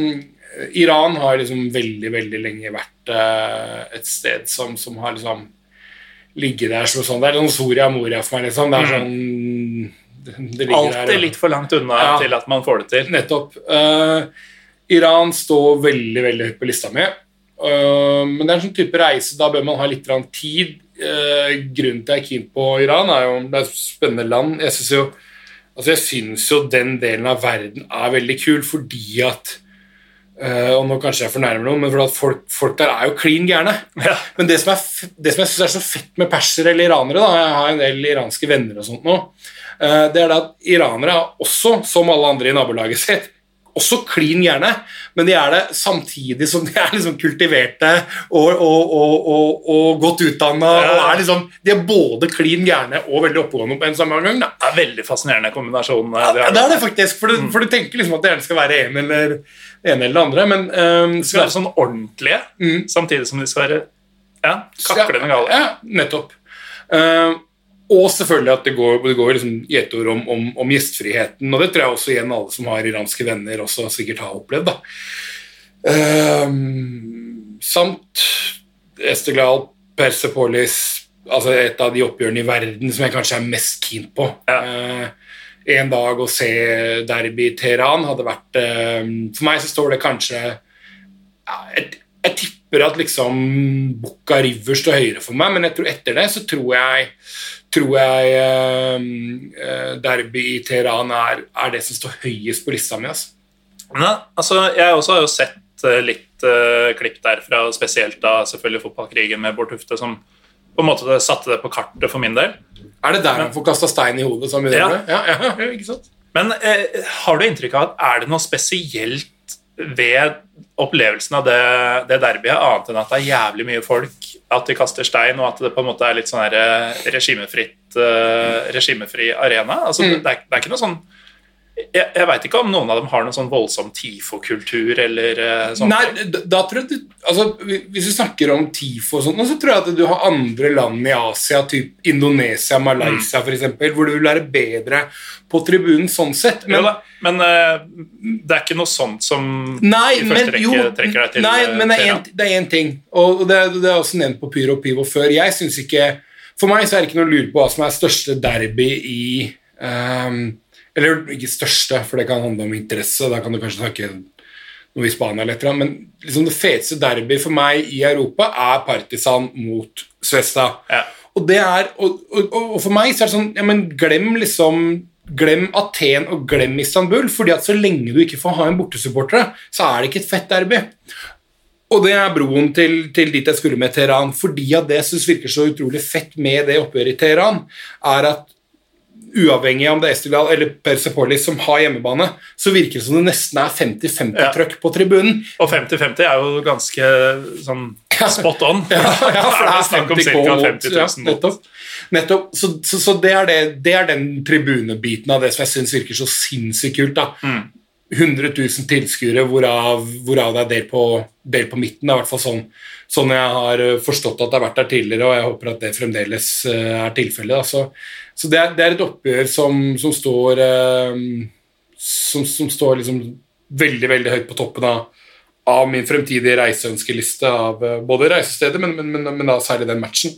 Iran har liksom veldig, veldig lenge vært uh, et sted som, som, har liksom ligget der som sånn Det er sånn Soria Moria for meg, liksom. Det er mm. sånn det, Alltid der, litt for langt unna ja, til at man får det til. Nettopp. Uh, Iran står veldig, veldig høyt på lista mi. Uh, men det er en sånn type reise, da bør man ha litt tid. Grunnen til jeg er keen på Iran, er jo det er et spennende land. Jeg syns jo, altså jo den delen av verden er veldig kul fordi at Uh, og nå kanskje jeg fornærmer noen, men for at folk, folk, der er jo klin gærne. Ja. Men det som, er, det som jeg syns er så fett med persere eller iranere, da, jeg har en del iranske venner og sånt nå, uh, det er at iranere er også, som alle andre i nabolaget sitt, også klin gærne, men de er det samtidig som de er liksom kultiverte og, og, og, og godt utdanna. Ja. Liksom, de er både klin gærne og veldig oppegående på en samme gang. Da. Det er veldig fascinerende kombinasjon. Ja, det, er det faktisk, for du, mm. for du tenker liksom at det gjerne skal være en eller ene eller det andre. Men um, de skal være sånn ordentlige, mm. samtidig som de skal være ja, kaklende gale. Ja, nettopp. Uh, og selvfølgelig at det går, det går liksom gjetord om, om, om, gjestfriheten. Og det tror jeg også igjen alle som har iranske venner, også sikkert har opplevd. da. Um, samt Esteglal, Persepolis, altså et av de oppgjørene i verden som jeg kanskje er mest keen på. Ja. Uh, en dag å se derby i Teheran hadde vært uh, For meg så står det kanskje uh, jeg, jeg, tipper at liksom Bucca River står høyere for meg, men jeg tror etter det så tror jeg, tror jeg uh, derby i Teheran er, er, det som står høyest på lista mi. Altså. Ja, altså, jeg også har jo sett litt uh, klipp derfra, spesielt da selvfølgelig fotballkrigen med Bård Tufte, som på en måte satte det på kartet for min del. Er det der han får kasta stein i hodet? Som ja. Ja, ja, [LAUGHS] ikke sant? Men eh, har du inntrykk av at er det noe spesielt ved opplevelsen av det, det derbyet, annet enn at det er jævlig mye folk, at de kaster stein, og at det på en måte er litt sånn eh, regimefritt, uh, regimefri arena? Altså, mm. det, er, det er ikke noe sånn jeg, jeg veit ikke om noen av dem har noen sånn voldsom TIFO-kultur eller uh, sånt. Nei, da tror jeg du, altså, Hvis du snakker om TIFO og sånt, så tror jeg at du har andre land i Asia, typ Indonesia, Malaysia mm. f.eks., hvor du vil være bedre på tribunen sånn sett. Men, ja, men uh, det er ikke noe sånt som nei, i første rekke jo, trekker deg til Nei, eh, men det er én ting, og det, det, er også nevnt på Pyro Pivo før. Jeg synes ikke For meg så er det ikke noe å lure på hva som er største derby i um, eller ikke største, for det kan handle om interesse. Da kan du kanskje snakke noe i Spania eller et Men liksom det feteste derby for meg i Europa er Partisan mot Svesta. Ja. Og, det er, og, og, og, for meg så er det sånn ja, men Glem liksom Glem Aten og glem Istanbul, fordi at så lenge du ikke får ha en bortesupportere, så er det ikke et fett derby. Og det er broen til, til dit jeg skulle med Teheran. Fordi at det som virker så utrolig fett med det oppgjøret i Teheran, er at uavhengig av om det er Estegdal eller Persepolis som har hjemmebane, så virker det som det nesten er 50-50-trøkk ja. på tribunen. Og 50-50 er jo ganske sånn spot on. [LAUGHS] ja, ja, for det er snakk om ca. 50 000 ja, nettopp. nettopp. Så, så, så det, er det, det, er den tribunebiten av det som jeg syns virker så sinnssykt kult. da. Mm. 100 000 tilskuere, hvorav, hvorav det er delt på, delt på midten. Det er i hvert fall sånn, sånn jeg har eh, forstått at det har vært der tidligere, og jeg håper at det fremdeles eh, er tilfellet. Så, så det, er, det, er, et oppgjør som, som står eh, som, som, står liksom veldig, veldig høyt på toppen av, av min fremtidige reiseønskeliste av både reisestedet, men, men, men, men da særlig den matchen.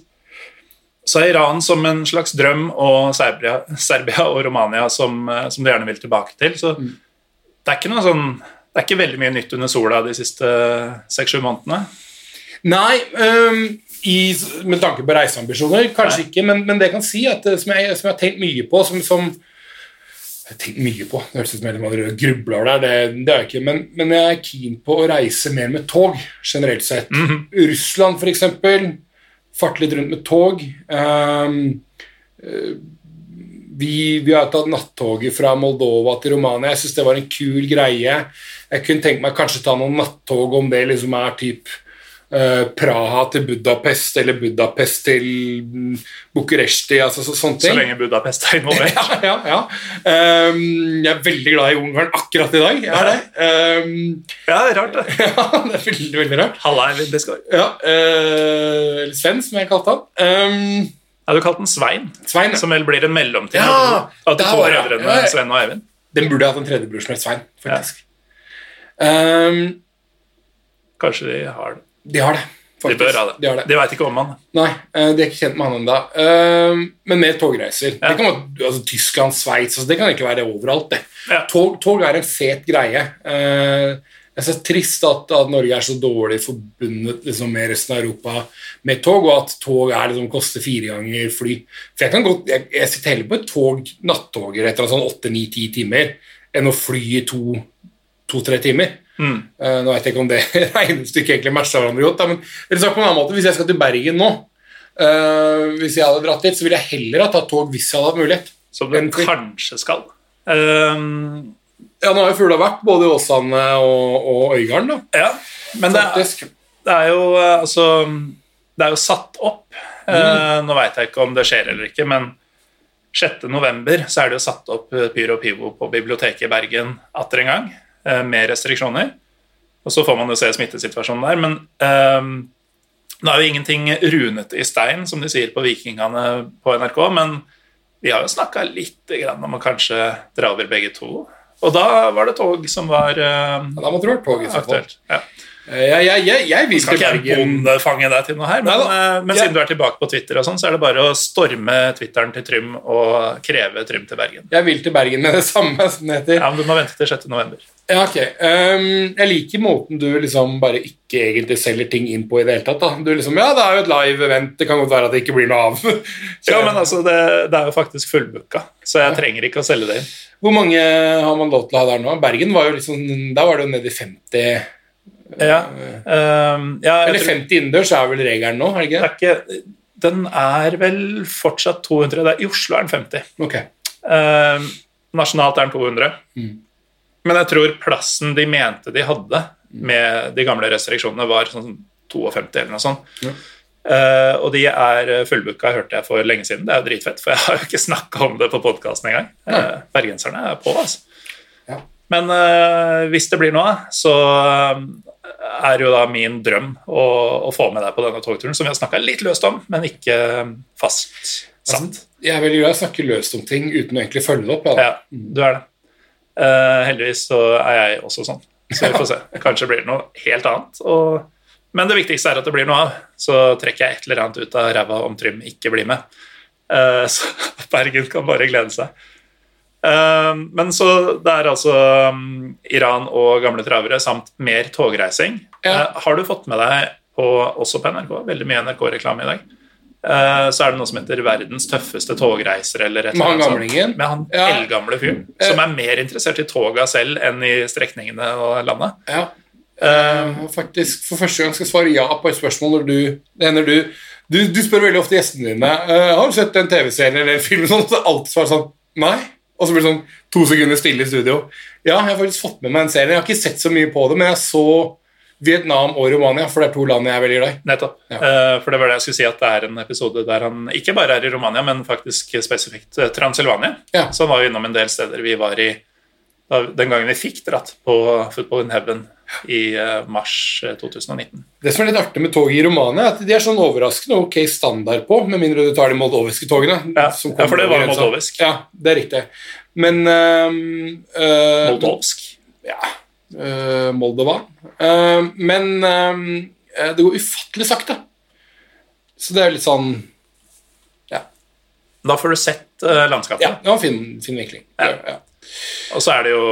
Så er Iran som en slags drøm, og Serbia, Serbia og Romania som, som, du gjerne vil tilbake til. Så mm det er ikke noe sånn det er ikke veldig mye nytt under sola de siste seks-sju månedene? Nei, um, i, med tanke på reiseambisjoner, kanskje Nei. ikke. Men, men, det jeg kan si, at, som, jeg, som jeg har tenkt mye på som, som jeg har tenkt mye på, Det høres ut som jeg grubler der, det, det er jeg ikke. Men, men, jeg er keen på å reise mer med tog, generelt sett. Mm -hmm. Russland, f.eks. Farte litt rundt med tog. Um, vi, vi, har tatt nattoget fra Moldova til Romania. Jeg syns det var en kul greie. Jeg kunne tenke meg kanskje ta noen nattog om det liksom er typ uh, Praha til Budapest eller Budapest til Bucuresti. Altså, så, sånne ting. Så lenge Budapest er involvert. [LAUGHS] ja, ja, ja. Um, jeg er veldig glad i Ungarn akkurat i dag. Er det. Um, ja, det er rart, det. [LAUGHS] ja, det er veldig, veldig rart. Halla, Eivind Beskår. Ja, uh, eller Sven, som jeg kalte han. Um, jeg Du kalt den Svein, Svein ja. som vel blir en mellomting. ja, av de to brødrene ja, Sven og Eivind. Den burde hatt en tredjebror som het Svein, faktisk. Ja. Um, Kanskje de har det. De har det. Faktisk. De bør ha det. De, det. de veit ikke om han. Nei, eh, de er ikke kjent med han ennå. Uh, men med togreiser. Ja. Det kan være, altså, Tyskland, Sveits altså, Det kan ikke være overalt. det. Ja. Tog, tog, er en fet greie. Uh, jeg synes det er trist at, at, Norge er så dårlig forbundet liksom, med resten av Europa med tog, og at tog er, liksom, koster fire ganger fly. For Jeg kan godt, jeg, jeg sitter heller på et tog, nattoger etter sånn åtte, ni, ti timer enn å fly i to-tre to, timer. Mm. Uh, nå vet jeg ikke om det [LAUGHS] regnestykket egentlig matcher hverandre godt, da, men eller sagt på en annen måte, hvis jeg skal til Bergen nå, uh, hvis jeg hadde dratt dit, så ville jeg heller ha tatt tog hvis jeg hadde hatt mulighet. Som du kanskje skal. Um ja, nå har jo fugla vært både i Åsane og, og Øygarden, da. Ja, men det er, det er, jo eh, altså Det er jo satt opp. Eh, mm. Nå veit jeg ikke om det skjer eller ikke, men 6.11. så er det jo satt opp eh, Pyro Pivo på biblioteket i Bergen atter en gang, med restriksjoner. Og så får man jo se smittesituasjonen der, men um, det er jo ingenting runet i stein, som de sier på Vikingene på NRK, men vi har jo snakka litt om å kanskje dra over begge to. Og da var det tog som var uh, Da måtte det vært tog fall. Ja. Eh, jeg, jeg, jeg, jeg vil Skal ikke jeg bondefange deg til noe her, men. Eh, men siden du er tilbake på Twitter, og sånn, så er det bare å storme Twitteren til Trym og kreve Trym til Bergen. Jeg vil til Bergen med det samme, som det heter. Ja, men Du må vente til 6. november. Ja, ok. Um, jeg liker måten du liksom bare ikke egentlig selger ting inn på i det hele tatt. da. Du liksom, Ja, det er jo et live event, det kan godt være at det ikke blir noe av. [LAUGHS] ja, men altså, det, det er jo faktisk fullbooka, så jeg ja. trenger ikke å selge det inn. Hvor mange har man lov til å ha der nå? Bergen var jo liksom, Da var det jo nede i 50 ja, um, ja, Eller 50 innendørs er vel regelen nå? er det ikke? Det er ikke den er vel fortsatt 200. Der. I Oslo er den 50. Okay. Um, nasjonalt er den 200. Mm. Men jeg tror plassen de mente de hadde med de gamle restriksjonene, var sånn 52 eller noe sånt. Ja. Uh, og de er fullbooka, hørte jeg for lenge siden. Det er jo dritfett, for jeg har jo ikke snakka om det på podkasten engang. Uh, bergenserne er på, altså. Ja. Men uh, hvis det blir noe, så er jo da min drøm å, å få med deg på denne togturen, som vi har snakka litt løst om, men ikke fastsatt. Altså, jeg er veldig glad i å snakke løst om ting uten å egentlig følge det opp. Ja, du er det. heldigvis så er jeg også sånn, så vi får se. [LAUGHS] Kanskje blir det noe helt annet. og men det viktigste er at det blir noe av. Så trekker jeg et eller annet ut av ræva om Trym ikke blir med. Uh, så [LAUGHS] Bergen kan bare glede seg. Uh, men så det er altså um, Iran og gamle travere samt mer togreising. Ja. Uh, har du fått med deg på, også på NRK, veldig mye NRK-reklame i dag, så er det noe som heter 'Verdens tøffeste togreiser'. eller et eller annet sånt. Med han ja. eldgamle fyren. Som er mer interessert i toga selv enn i strekningene og landet. Ja. Uh, faktisk For første gang skal jeg svare ja på et spørsmål når du hender du Du, du spør veldig ofte gjestene dine uh, Har du sett en TV-serie eller en film, sånn, så alltid svarer sånn Nei. Og så blir det sånn to sekunder stille i studio. Ja, jeg har faktisk fått med meg en serie. Jeg har ikke sett så mye på det, men jeg så Vietnam og Romania, for det er to land jeg er veldig glad i. Nettopp. Ja. Uh, for det var det jeg skulle si, at det er en episode der han ikke bare er i Romania, men faktisk spesifikt Transylvania. Ja. Så han var jo innom en del steder vi var i da, den gangen vi fikk dratt på Football in Heaven i eh, mars eh, 2019. Det som er litt artig med toget i Romania, er at de er sånn overraskende ok standard på, med mindre du tar de moldoviske togene. Ja, som ja, for det var moldovisk. Ja, det er riktig. Men øh, Moldovsk. Ja, øh, Moldova. Uh, men øh, det går ufattelig sakte. Så det er litt sånn Da får du sett eh, landskapet. Ja, det var en fin, fin vinkling. Ja. Ja. Og så er det jo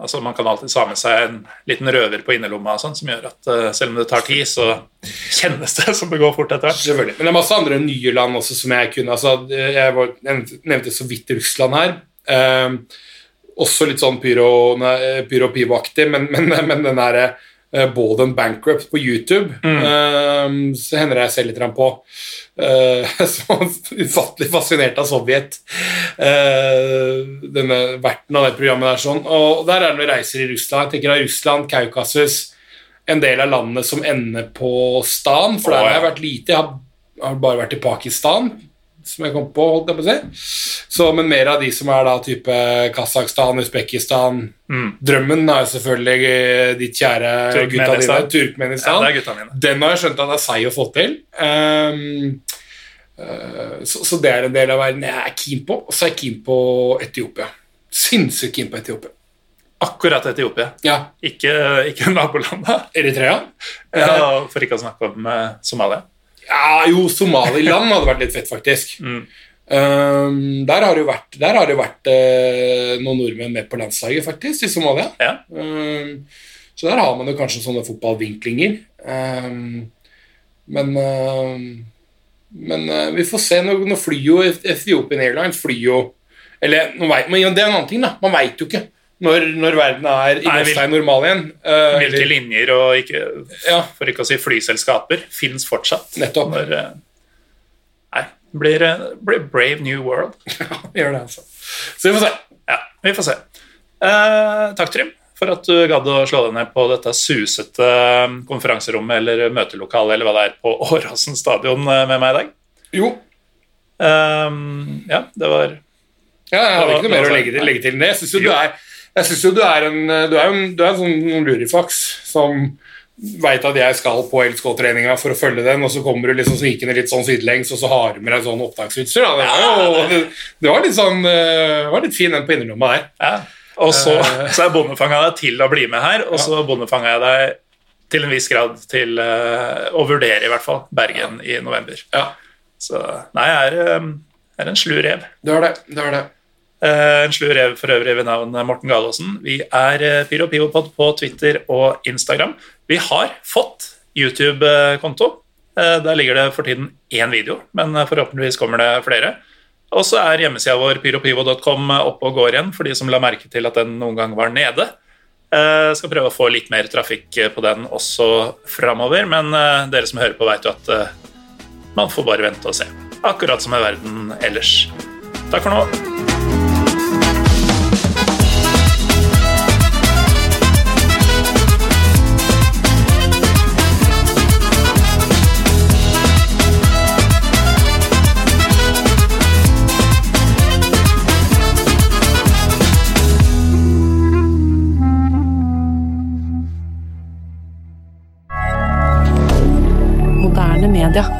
altså Man kan alltid ha med seg en liten røver på innerlomma sånn, som gjør at uh, selv om det tar tid, så [LAUGHS] kjennes det som det går fort etter hvert. Selvfølgelig. Men det er masse andre nye land også som jeg kunne altså, Jeg var, nevnte så vidt Russland her. Uh, også litt sånn pyro, nei, pyro men, men, men den derre uh, Bald and Bankrupt på YouTube eh, så hender jeg ser litt på. Uh, [LAUGHS] så ufattelig fascinert av Sovjet. Eh, denne verten av det programmet der sånn. Og der er det noen reiser i Russland. Jeg tenker av Russland, Kaukasus, en del av landene som ender på stan, for der har jeg vært lite. Jeg har, har bare vært i Pakistan, som jeg kom på, holdt jeg på å si. Så, men mer av de som er da type Kasakhstan, Usbekistan Mm. Drømmen er jo selvfølgelig eh, ditt kjære gutta dine, Turkmenistan. Ja, gutta. Den har jeg skjønt at det er seig å få til. Um, uh, så, så det er en del av verden jeg er keen på. Og så er jeg keen på Etiopia. Sinnssykt keen på Etiopia. Akkurat Etiopia. Ja, Ikke, ikke nabolandet. Eritrea? Ja, for ikke å snakke om eh, Somalia. Ja, jo, Somaliland hadde vært litt fett, faktisk. Mm. Um, der har det jo vært, det vært uh, noen nordmenn med på landslaget, faktisk, i Somalia. Ja. Um, så der har man jo kanskje sånne fotballvinklinger. Um, men uh, men uh, vi får se. Nå, nå flyr jo Ethiopian Airlines flyr jo Eller nå vet, men det er en annen ting, da. Man veit jo ikke når, når verden er i gåstein normal igjen. Uh, Hvilke linjer og ikke, Ja. for ikke å si flyselskaper fins fortsatt. Nettopp. Når, uh, nei, blir, eh, blir Brave New World. [LAUGHS] gjør det, altså. Så vi får se. Ja, vi får se. Eh, takk, Trym, for at du gadd å slå deg ned på dette susete konferanserommet eller møtelokalet eller hva det er på [LAUGHS] Åråsen stadion med meg i dag. Jo. Ja, det var Ja, jeg har ikke noe mer å legge til, legge til enn det. Jeg syns jo, Jo. du er- jeg synes jo du er en Du er en, du er en sånn lurifaks som veit at jeg skal på LSK-treninga for å følge den, og så kommer du liksom svikende litt sånn sidelengs, og så har du med deg sånn opptaksutstyr. Det, jo, det, det var litt sånn eh, det var litt fin den på innerlomma der. Ja. Og så, Eh. så er bondefanga deg til å bli med her, og så bondefanga jeg deg til en viss grad til eh, å vurdere, i hvert fall, Bergen i november. Ja, Så nei, jeg er, eh, er en slu rev. det var det. det, var det. Eh, En slu rev for øvrig ved navn Morten Galaasen. Vi er eh, Pyro Pivopod på Twitter og Instagram. Vi har fått YouTube-konto. Eh, Der ligger det for tiden én video, men forhåpentligvis kommer det flere. Og så er hjemmesida vår pyropivo.com oppe og går igjen for de som la merke til at den noen gang var nede. Jeg skal prøve å få litt mer trafikk på den også framover, men dere som hører på, vet jo at man får bare vente og se. Akkurat som i verden ellers. Takk for nå. Islander.